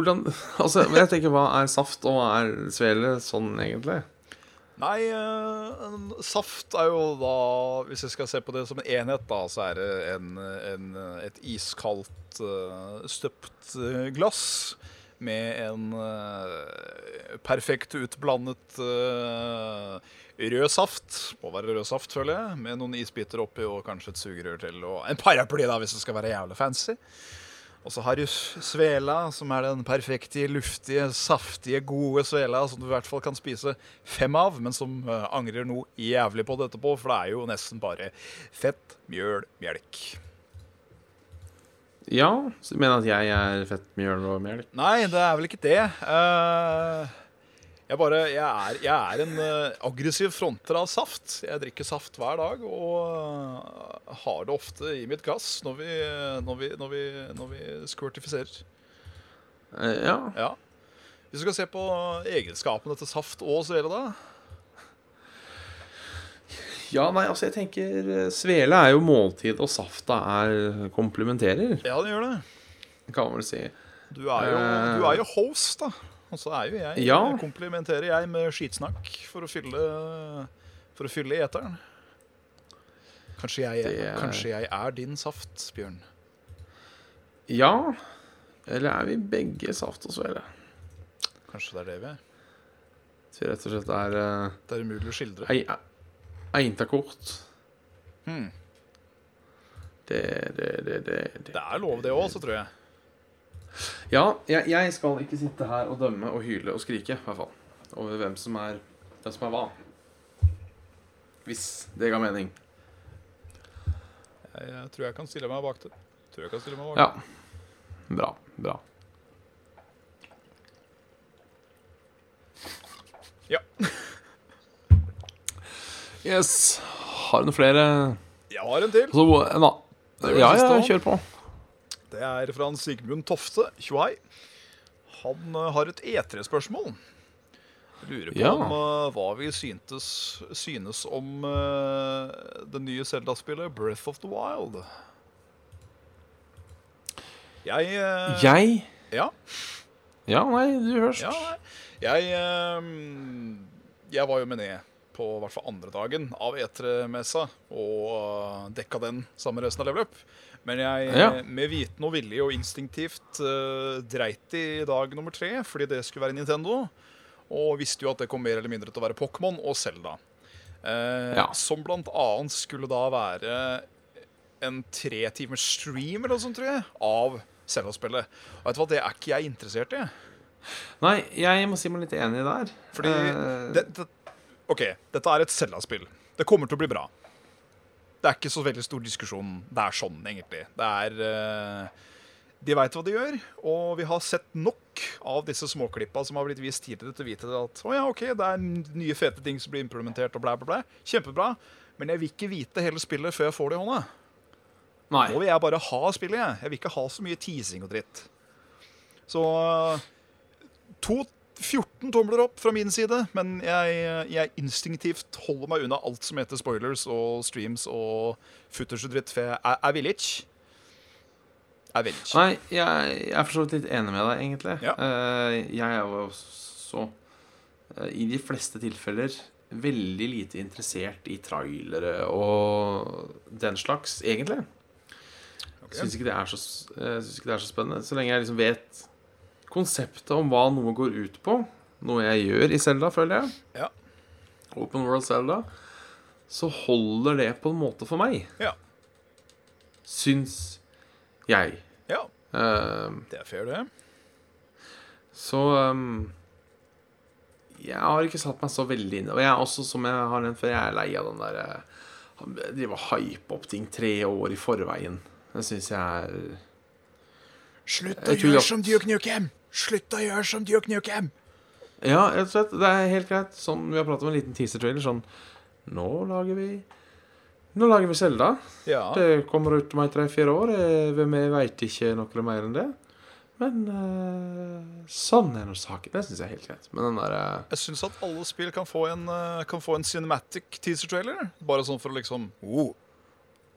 Hvordan Altså, men jeg tenker, hva er saft, og hva er svele sånn egentlig? Nei, eh, saft er jo da Hvis jeg skal se på det som en enhet, da, så er det en, en, et iskaldt eh, støpt eh, glass med en eh, perfekt utblandet eh, rød saft. Må være rød saft, føler jeg. Med noen isbiter oppi og kanskje et sugerør til. Og en paraply, da, hvis det skal være jævlig fancy. Og så har du svela, som er den perfekte, luftige, saftige, gode svela som du i hvert fall kan spise fem av, men som eh, angrer noe jævlig på det etterpå, for det er jo nesten bare fett, mjøl, melk. Ja, så du mener at jeg er fett mjøl og melk? Nei, det er vel ikke det. Eh, jeg bare Jeg er, jeg er en uh, aggressiv fronter av saft. Jeg drikker saft hver dag og uh, har det ofte i mitt gass når vi, når vi, når vi, når vi squirtifiserer. Eh, Ja. Ja. Hvis du skal se på egenskapene til saft og svele, da ja, nei, altså jeg tenker Svele er jo måltid, og safta er komplementerer, Ja, det gjør det. kan man vel si. Du er jo, du er jo host, da. Og så er jo jeg Ja. Komplementerer jeg med skitsnakk for å fylle For å fylle eteren. Kanskje jeg, er- kanskje jeg er din saft, Bjørn. Ja, eller er vi begge saft og svele? Kanskje det er det vi er. Så rett og slett er uh, Det er umulig å skildre. eintakort. Hmm. Det, det, det, det, det. Det er lov, det òg, så tror jeg. Ja, jeg, jeg skal ikke sitte her og dømme og hyle og skrike, i hvert fall. Over hvem som er hvem som er hva. Hvis det ga mening. jeg. Jeg tror jeg kan stille meg bak det. Tror jeg kan stille meg bak Ja. Bra. Bra. Ja. Yes. Har du noen flere. Jeg har en til. Så, en, a- ja, ja, kjør på. Det er fra en Sigmund Tofte, tjohei. Han eh, har et E3-spørsmål. Lurer på Ja. om, uh, hva vi syntes, synes om uh, det nye Zelda-spillet Breath of the Wild. Jeg uh, Jeg Ja. Ja, nei, du først. ja jeg Jeg var jo med ned på hvert fall andre dagen av E3-messa og dekka den sammen med resten av Level Up. Men jeg, Ja. eh, med viten og vilje og instinktivt uh, dreit i dag nummer tre, fordi det skulle være Nintendo. Og visste jo at det kom mer eller mindre til å være Pokémon og Zelda. Uh, Ja. Som blant annet skulle da være en tre timers stream eller noe sånt, tror jeg, av Zelda-spillet. Og vet du hva, det er ikke jeg interessert i. Nei, jeg må si meg litt enig der. Fordi uh... det, det, OK, dette er et Zelda-spill. Det kommer til å bli bra. Det er ikke så veldig stor diskusjon. Det er sånn, egentlig. Det er eh, De veit hva de gjør, og vi har sett nok av disse småklippa som har blitt vist tidligere til å vite at å ja, ok, det er nye fete ting som blir implementert, og blæ, blæ, blæ. Kjempebra. Men jeg vil ikke vite hele spillet før jeg får det i hånda. Nei. Nå vil jeg bare ha spillet, jeg. Jeg vil ikke ha så mye teasing og dritt. Så to 14 tomler opp fra min side, men jeg, jeg instinktivt holder meg unna alt som heter spoilers og streams og futters og dritt, for jeg, jeg vil ikke. Jeg vil ikke. Nei, jeg, jeg er for så vidt litt enig med deg, egentlig. Ja. Eh, jeg er jo også, eh, i de fleste tilfeller, veldig lite interessert i trailere og den slags, egentlig. Okay. Syns ikke, det er så, synes ikke det er så spennende. Så lenge jeg liksom vet konseptet om hva noe går ut på, noe jeg gjør i Zelda, føler jeg, Ja. Open World Zelda, så holder det på en måte for meg. Ja. Syns jeg. ja, Uh, det er fair, det. Så um, Jeg har ikke satt meg så veldig inn Og jeg er også, som jeg har nevnt før, jeg er lei av den der eh, Drive og hype opp ting tre år i forveien. Det syns jeg er Slutt å gjøre som Duke Nukem! Slutt å gjøre som Duke Nukem! Ja, rett og slett. Det er helt greit. Sånn, vi har pratet om en liten teaser-trailer. Sånn Nå lager vi Nå lager vi Selda. Ja. Det kommer ut om tre-fire år. eh, Vi veit ikke noe mer enn det. Men uh, sånn er nå saken. Det syns jeg er helt greit. Men den der uh, Jeg syns at alle spill kan få en, uh, kan få en cinematic teaser-trailer. Bare sånn for å liksom oh.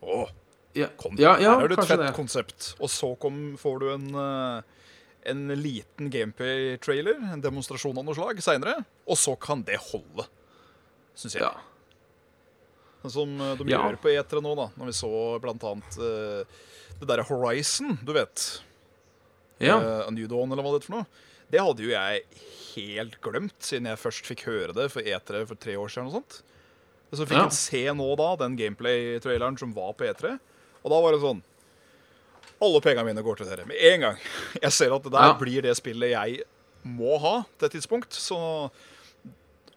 Åh, Ja, kom, ja, ja her er det et fett det. konsept. Og så kom, får du en, eh, en liten gameplay-trailer, en demonstrasjon av noe slag, seinere. Og så kan det holde, syns jeg. Ja. Sånn Som eh, de Ja. gjør på E3 nå, da. Når vi så blant annet uh, det derre Horizon, du vet. ja. Uh, New Dawn, eller hva det er for noe. Det hadde jo jeg helt glemt, siden jeg først fikk høre det for E3 for tre år siden. og sånt. Så fikk Ja. jeg se nå da, den gameplay-traileren som var på E3. Og da var det sånn Alle pengene mine går til dere med en gang. Jeg ser at det der Ja. blir det spillet jeg må ha til et tidspunkt. Så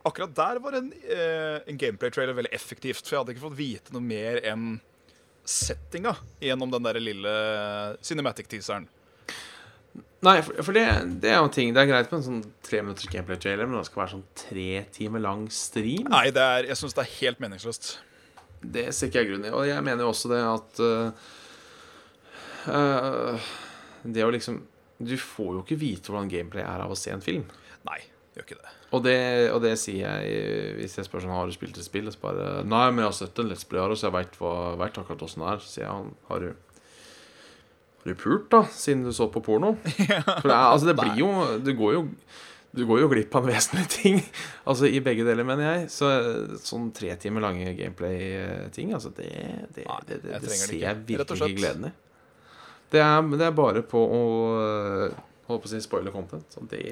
akkurat der var en, eh, en gameplay-trailer veldig effektivt. For jeg hadde ikke fått vite noe mer enn settinga gjennom den der lille cinematic-teaseren. Nei, for, for det, det er jo ting Det er greit med en sånn tre minutters gameplay-trailer, men det skal være sånn tre timer lang stream. Nei, det er, jeg syns det er helt meningsløst. Det ser ikke jeg grunn i. Og jeg mener jo også det at øh, øh, Det å liksom Du får jo ikke vite hvordan gameplay er av å se en film. Nei, gjør ikke det. Og det, og det sier jeg hvis jeg spør sånn Har du spilt et spill? Så bare Nei, men jeg har sett en Let's Player, så jeg veit akkurat åssen det er. Så sier han Har du Har du pult, da? Siden du så på porno? For det, er, altså, det blir jo Du går jo du går jo glipp av en vesentlig ting. Altså I begge deler, mener jeg. Så Sånn tre timer lange gameplay-ting, altså det, det, det, det, det det ser jeg virkelig ikke gleden i. Det er, det er bare på å øh, Holde på å si spoiler content. Og det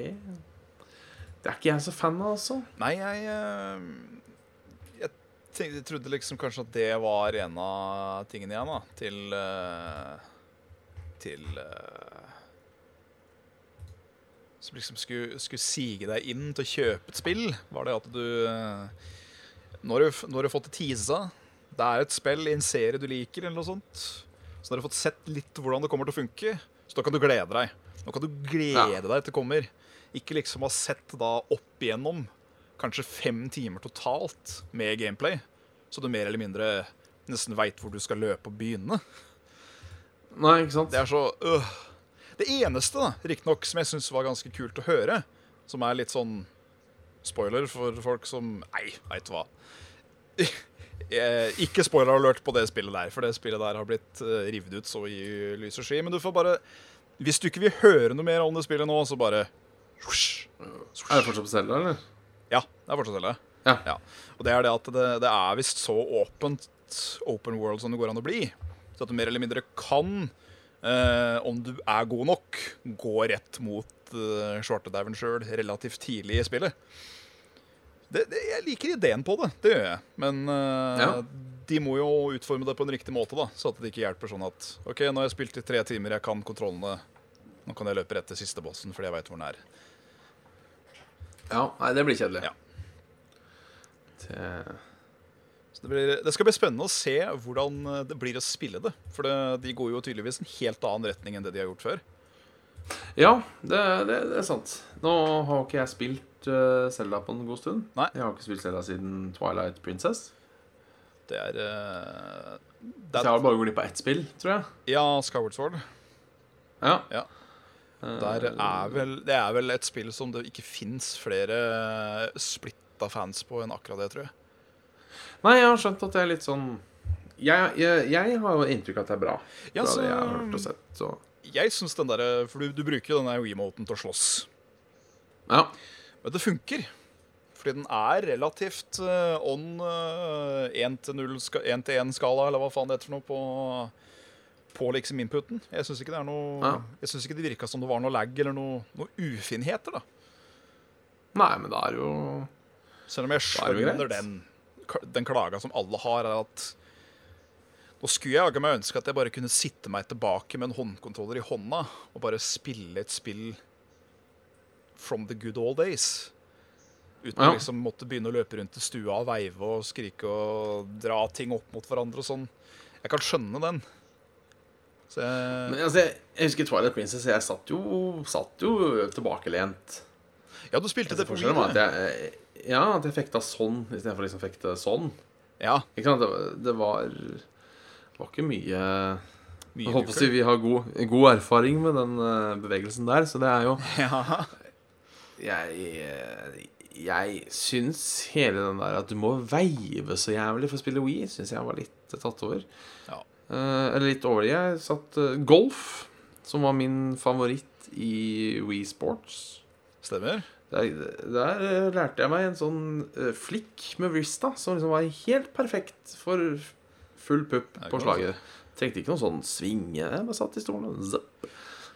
Det er ikke jeg så fan av, altså. Nei, jeg eh, Jeg trodde liksom kanskje at det var en av tingene igjen, da. Til eh, Til eh, Som liksom skulle, skulle sige deg inn til å kjøpe et spill, var det at du Når du, nå har du fått det teasa. Det er et spill i en serie du liker, eller noe sånt. Så nå har du fått sett litt hvordan det kommer til å funke. Så da kan du glede deg. Nå kan du glede deg til det kommer. Ikke liksom ha sett da opp igjennom kanskje fem timer totalt med gameplay, så du mer eller mindre nesten veit hvor du skal løpe og begynne. Nei, ikke sant? Det er så øh. Det eneste, da, riktignok, som jeg syns var ganske kult å høre, som er litt sånn spoiler for folk som Nei, veit du hva. Eh, Ikke spoiler alert på det spillet der, for det spillet der har blitt eh, revet ut så i lys og sky. Men du får bare Hvis du ikke vil høre noe mer om det spillet nå, så bare swoosh, swoosh. Er det fortsatt på Selda, eller? Ja, det er fortsatt det. Ja. Og det er det at det, det er visst så åpent open world som det går an å bli. Så at du mer eller mindre kan, eh, om du er god nok, gå rett mot eh, svartedauden sjøl relativt tidlig i spillet. Det, det, jeg liker ideen på det, det gjør jeg. Men uh, Ja. de må jo utforme det på en riktig måte, da, så at det ikke hjelper sånn at OK, nå har jeg spilt i tre timer, jeg kan kontrollene. Nå kan jeg løpe rett til siste bossen fordi jeg veit hvor den er. Ja, nei, det blir kjedelig. Ja. Det, Så Det, blir, det skal bli spennende å se hvordan eh, det blir å spille det. For det, de går jo tydeligvis en helt annen retning enn det de har gjort før. Ja, det, det, det er sant. Nå har ikke jeg spilt uh, Zelda på en god stund. Nei. Jeg har ikke spilt Zelda siden Twilight Princess. Det er eh, Så jeg har bare gått glipp av ett spill, tror jeg. Ja, Skyward Sword. Ja. Ja. Eh, Der er vel, det er vel et spill som det ikke fins flere splitta fans på enn akkurat det, tror jeg. Nei, jeg har skjønt at det er litt sånn Jeg, jeg, jeg har jo inntrykk av at det er bra. Ja, så- det jeg har hørt og sett. Så. Jeg synes den der, For du, du bruker jo denne remoten til å slåss. Ja. Men det funker. Fordi den er relativt uh, on uh, 1-til-1-skala, eller hva faen det heter for noe, på, på liksom inputen. Jeg syns ikke det er noe Ja. Jeg synes ikke det virka som det var noe lag eller noe, noe ufinheter, da. Nei, men det er jo Selv om jeg er skjønner den, den klaga som alle har, er at Nå skulle jeg jaggu meg ønske at jeg bare kunne sitte meg tilbake med en håndkontroller i hånda og bare spille et spill from the good old days. Uten Ja. å liksom måtte begynne å løpe rundt i stua og veive og skrike og dra ting opp mot hverandre og sånn. Jeg kan skjønne den. Så jeg, Men altså, jeg, husker Twilight Princess. Jeg satt jo, satt jo tilbakelent. ja, du spilte det på Wii. jeg, ja, at jeg fekta sånn istedenfor liksom fekte sånn. Ja, Ikke sant? Det, det var Det var ikke mye Jeg på å si. Vi har god, god erfaring med den eh, bevegelsen der, så det er jo Ja. Jeg, eh, jeg syns hele den der at du må veive så jævlig for å spille Wii, syns jeg var litt tatt over. Ja. Eh, eller litt over. Jeg satt eh, golf, som var min favoritt i Wii Sports. Stemmer. Der, der eh, lærte jeg meg en sånn eh, flikk med Vrista som liksom var helt perfekt for full pupp på slaget. Trengte ikke noen sånn svinge. Jeg bare satt i stolen og zapp.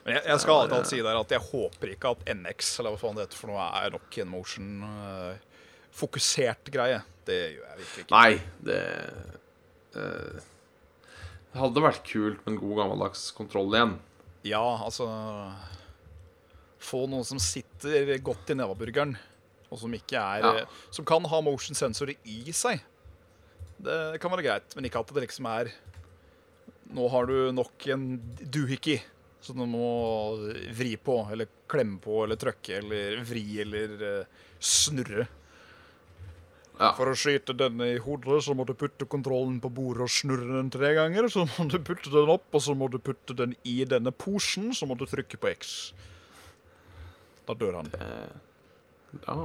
Men jeg, jeg skal alltid alt si der at jeg håper ikke at NX eller hva faen det heter for noe er nok en motion-fokusert greie. Det gjør jeg virkelig ikke. Nei, det uh, Det hadde vært kult med en god gammeldags kontroll igjen. Ja, altså Få noen som sitter godt i nevaburgeren, og som ikke er Ja. Som kan ha motion sensorer i seg. Det kan være greit, men ikke at det liksom er Nå har du nok en doohickey som du må vri på, eller klemme på, eller trykke, eller vri, eller eh, snurre. Ja. For å skyte denne i hodet, så må du putte kontrollen på bordet og snurre den tre ganger. Så må du putte den opp, og så må du putte den i denne posen, så må du trykke på X. Da dør han. Ja,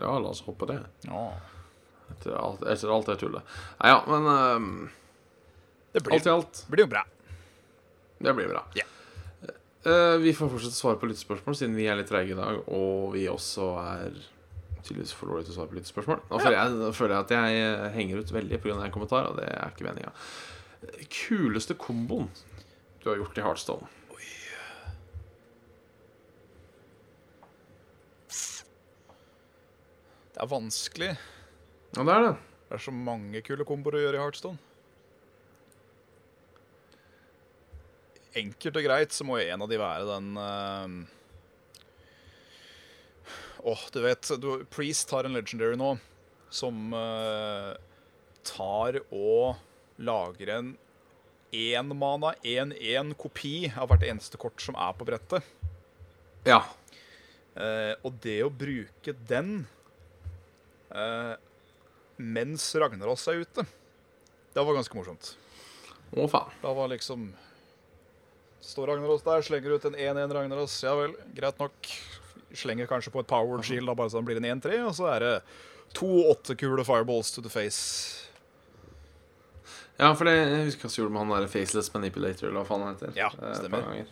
ja, la oss håpe det. Ja. Etter alt, etter alt det tullet. Nei, ja, men um, Det blir, alt i alt, blir jo bra. det blir bra. Ja. Uh, vi får fortsette å svare på lyttespørsmål, siden vi er litt treige i dag, og vi også er tydeligvis for dårlige til å svare på lyttespørsmål. Nå føler jeg, nå føler jeg at jeg eh, henger ut veldig pga. en kommentar, og det er ikke meninga. Kuleste komboen du har gjort i Heartstone? Det er vanskelig. Ja, det er det. Det er så mange kule komboer å gjøre i Heartstone. Enkelt og greit så må jo en av de være den eh, Åh, du vet du, Priest har en legendary nå som uh, tar og lager en én mana, én-én kopi av hvert eneste kort som er på brettet. Ja. Uh, og det å bruke den eh, mens Ragnaros er ute, det var ganske morsomt. Å, faen. Da var liksom Står Ragnaros der, slenger ut en 1-1 Ragnaros. Ja vel, greit nok. Slenger kanskje på et power shield, da, bare så den blir en 1-3. Og så er det to åttekule fireballs to the face. Ja, for det, jeg husker hva som gjorde med han der Faceless Manipulator, eller hva faen han heter. Ja, eh, stemmer.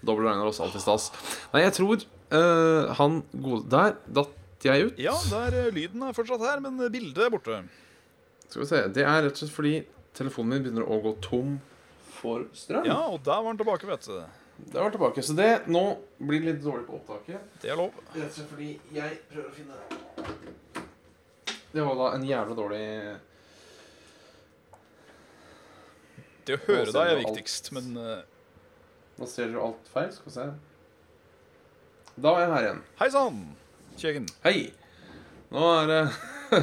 Dobbel Ragnar også alltid stas. Nei, jeg tror uh, han gode Der datt jeg ut. Ja, der eh, lyden er fortsatt her, men bildet er borte. Skal vi se. Det er rett og slett fordi telefonen min begynner å gå tom for strøm. Ja, og der var den tilbake, vet du. Der var tilbake. Så det nå blir litt dårlig på opptaket. Det er lov. Rett og slett fordi jeg prøver å finne Det var da en jævla dårlig Det å høre deg er viktigst, alt. men eh, Nå ser dere alt feil. Skal vi se. Da er jeg her igjen. hei sann, Kjegen. Hei! Nå er det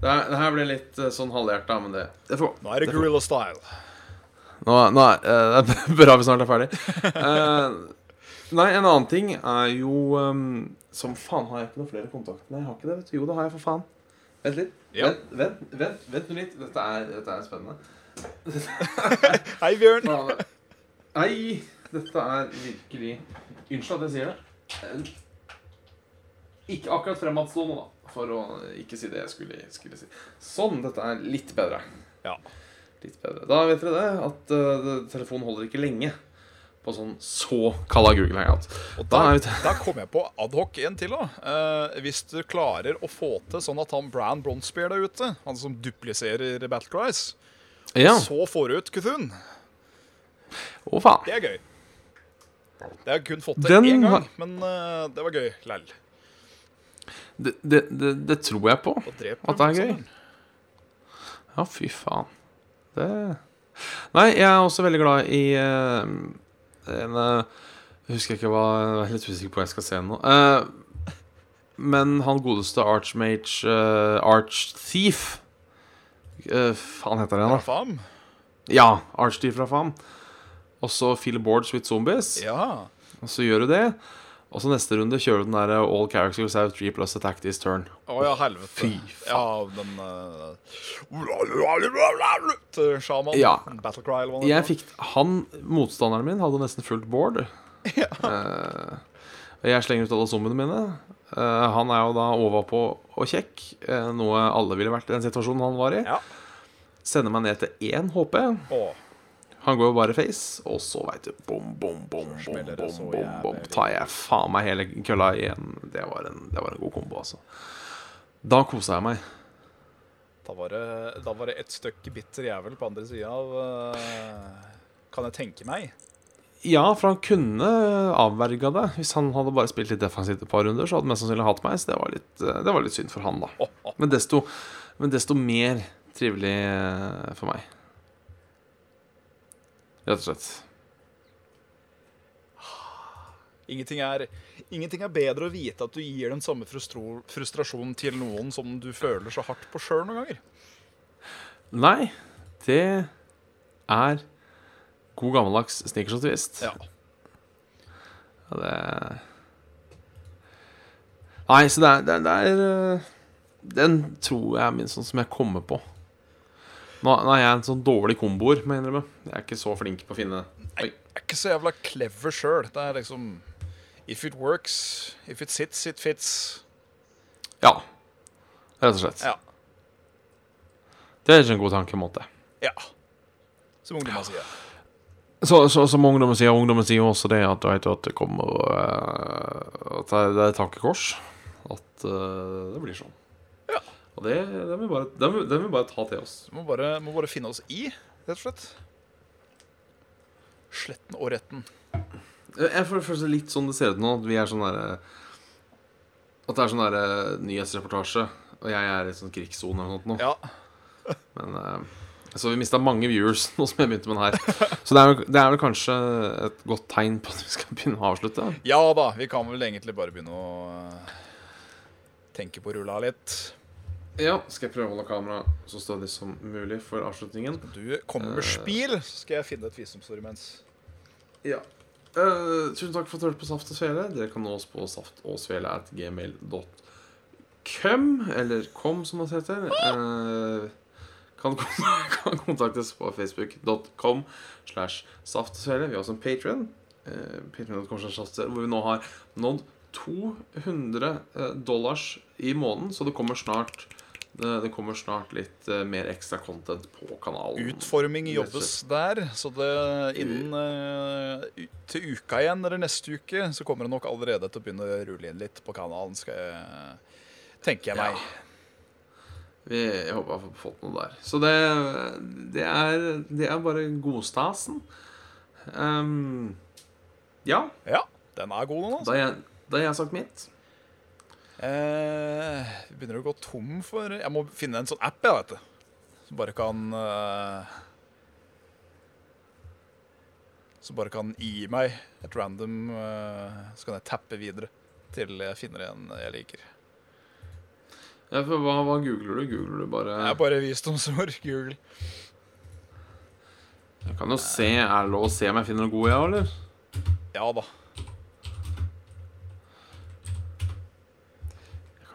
Det, her, det her ble litt eh, sånn halvhjerta, men det, det får Nå er det Gorilla Style. Nå, nå er eh, det er bra vi snart er ferdig. Eh, nei, en annen ting er jo ehm, Som faen, har jeg ikke noen flere kontakter? Nei, jeg har ikke det. vet du Jo, det har jeg, for faen. Vent litt. Ja. Vent, vent, vent, vent nå litt. Dette er, dette er spennende. Hei, Bjørn. Faen. Nei, dette er virkelig Unnskyld at jeg sier det. Ikke akkurat fremadstående, da. For å ikke si det jeg skulle, skulle si. Sånn. Dette er litt bedre. Ja. Litt bedre. Da vet dere det, at uh, telefonen holder ikke lenge på sånn så kalla Google Hangout. Og Da da, er da kom jeg på adhoc en til. da eh, Hvis du klarer å få til sånn at han Bran Bronzebear der ute, han som dupliserer Battle Cries, Ja. så får du ut Kuthun. Å, faen. Det er gøy. Det har jeg kun fått til Den én gang, men uh, det var gøy lell. Det, det, det, det tror jeg på. At det er gøy? motstanderen. Ja, fy faen. Det Nei, jeg er også veldig glad i uh, en Jeg husker ikke hva Jeg er litt usikker på hva jeg skal se nå. Uh, men han godeste Archmage uh, Archthief uh, Faen heter igjen, da? Rafam? Ja, Archthief fra Fam. Og så Feel Boards with Zombies. Ja. Og så gjør du det. Og så neste runde kjører du den der All characters have three plus attack this turn. Å ja, helvete. Fy faen. Ja, den uh, Til Shaman. Ja. Battlecry eller hva det Jeg fikk Han, motstanderen min, hadde nesten fullt board. ja. uh, jeg slenger ut alle zoomene mine. Uh, han er jo da overpå og kjekk, eh, noe alle ville vært i den situasjonen han var i. Ja. Sender meg ned til én HP. Å, Han går jo bare face, og så veit du Bom, bom, bom, bom, bom, bom, bom. Tar jeg faen meg hele kølla igjen. Det var en, det var en god kombo, altså. Da kosa jeg meg. da var det, da var det et stykk bitter jævel på andre sida av uh, Kan jeg tenke meg. Ja, for han kunne avverga det. Hvis han hadde bare spilt litt defensivt et par runder, så hadde han mest sannsynlig hatt meg. Så det var litt, eh, det var litt synd for han, da. Men desto, men desto mer trivelig eh, for meg. Rett og slett. Ingenting er, ingenting er bedre å vite at du gir den samme frustrasjonen til noen som du føler så hardt på sjøl noen ganger. Nei, det er god gammeldags snickers og twist. Ja. Ja, det Nei, så det er, det er, øh, Den tror jeg er min sånn som jeg kommer på. Nå, nå er jeg en sånn dårlig komboer, må jeg innrømme. Jeg er ikke så flink på å finne Oi. Jeg er ikke så jævla clever sjøl. Det er liksom If it works, if it sits, it fits. Ja, rett og slett. Ja. Det er ikke en god tankemåte. ja. Som ungdommer sier. Så, så, som ungdommen sier, ungdommen sier jo også det at, vet at det kommer øh, At det det er et tankekors. At uh, det blir sånn. Og det, det, må vi bare, det, må, det må vi bare ta til oss. Må bare, må bare finne oss i, rett og slett. Sletten og retten. Jeg føler det litt sånn det ser ut nå. At vi er sånn derre At det er sånn derre nyhetsreportasje, og jeg er i sånn krigssone eller noe nå. Ja. Men eh, Så vi mista mange viewers nå som jeg begynte med den her. Så det er, vel- det er vel kanskje et godt tegn på at vi skal begynne å avslutte. ja da, vi kan vel egentlig bare begynne å eh, tenke på rulla litt. Ja, skal jeg prøve å holde kameraet så stødig som mulig for avslutningen. Du kommer med spil, så skal jeg finne et visdomsord imens. Ja. Uh, tusen takk for at du hørte på Saft og Svele. Dere kan nå oss på saftogsvele.gmail.com, eller kom, som det heter. Uh, kan, kan kontaktes på facebook.com slash saftogsvele. Vi har også en patron, Uh, saftogsvele, hvor vi nå har nådd 200 eh, dollars i måneden, så det kommer snart det, det kommer snart litt uh, mer ekstra content på kanalen. Utforming jobbes der, så det innen uh, til uka igjen, eller neste uke, så kommer det nok allerede til å begynne å rulle inn litt på kanalen, skal jeg tenker jeg meg. Vi, jeg håper jeg har fått noe der. Så det, det, er, det er bare godstasen. Um, ja, Ja, den er god, nå. altså. da har jeg, jeg sagt mitt. Eh, begynner å gå tom for Jeg må finne en sånn app, jeg, vet du. Som bare kan eh, Som bare kan gi meg et random eh, Så kan jeg tappe videre til jeg finner en jeg liker. Ja, for hva, hva googler du? Googler du bare Jeg bare visdomsord. Google. Jeg kan jo se. Er det lov å se om jeg finner noe god, ja, eller? Ja da.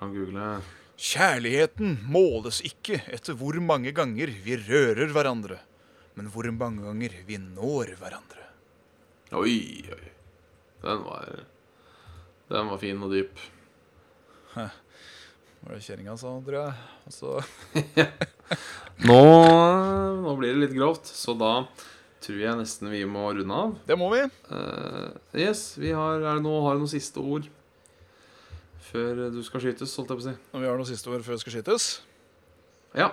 Kan google Kjærligheten måles ikke etter hvor mange ganger vi rører hverandre, men hvor mange ganger vi når hverandre. Oi, oi. Den var Den var fin og dyp. Hva var det kjerringa sa, tror jeg? Altså, Nå, nå blir det litt grovt, så da tror jeg nesten vi må runde av. det må vi. Uh, yes, vi har, er det noe, har du noen siste ord før du skal skytes, holdt jeg på å si? Når vi har noen siste ord før det skal skytes. Ja.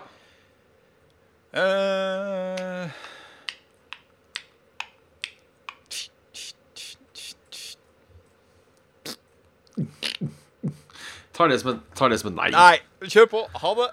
Eh, Tar det som en, tar det som et nei. nei, kjør på. Ha det.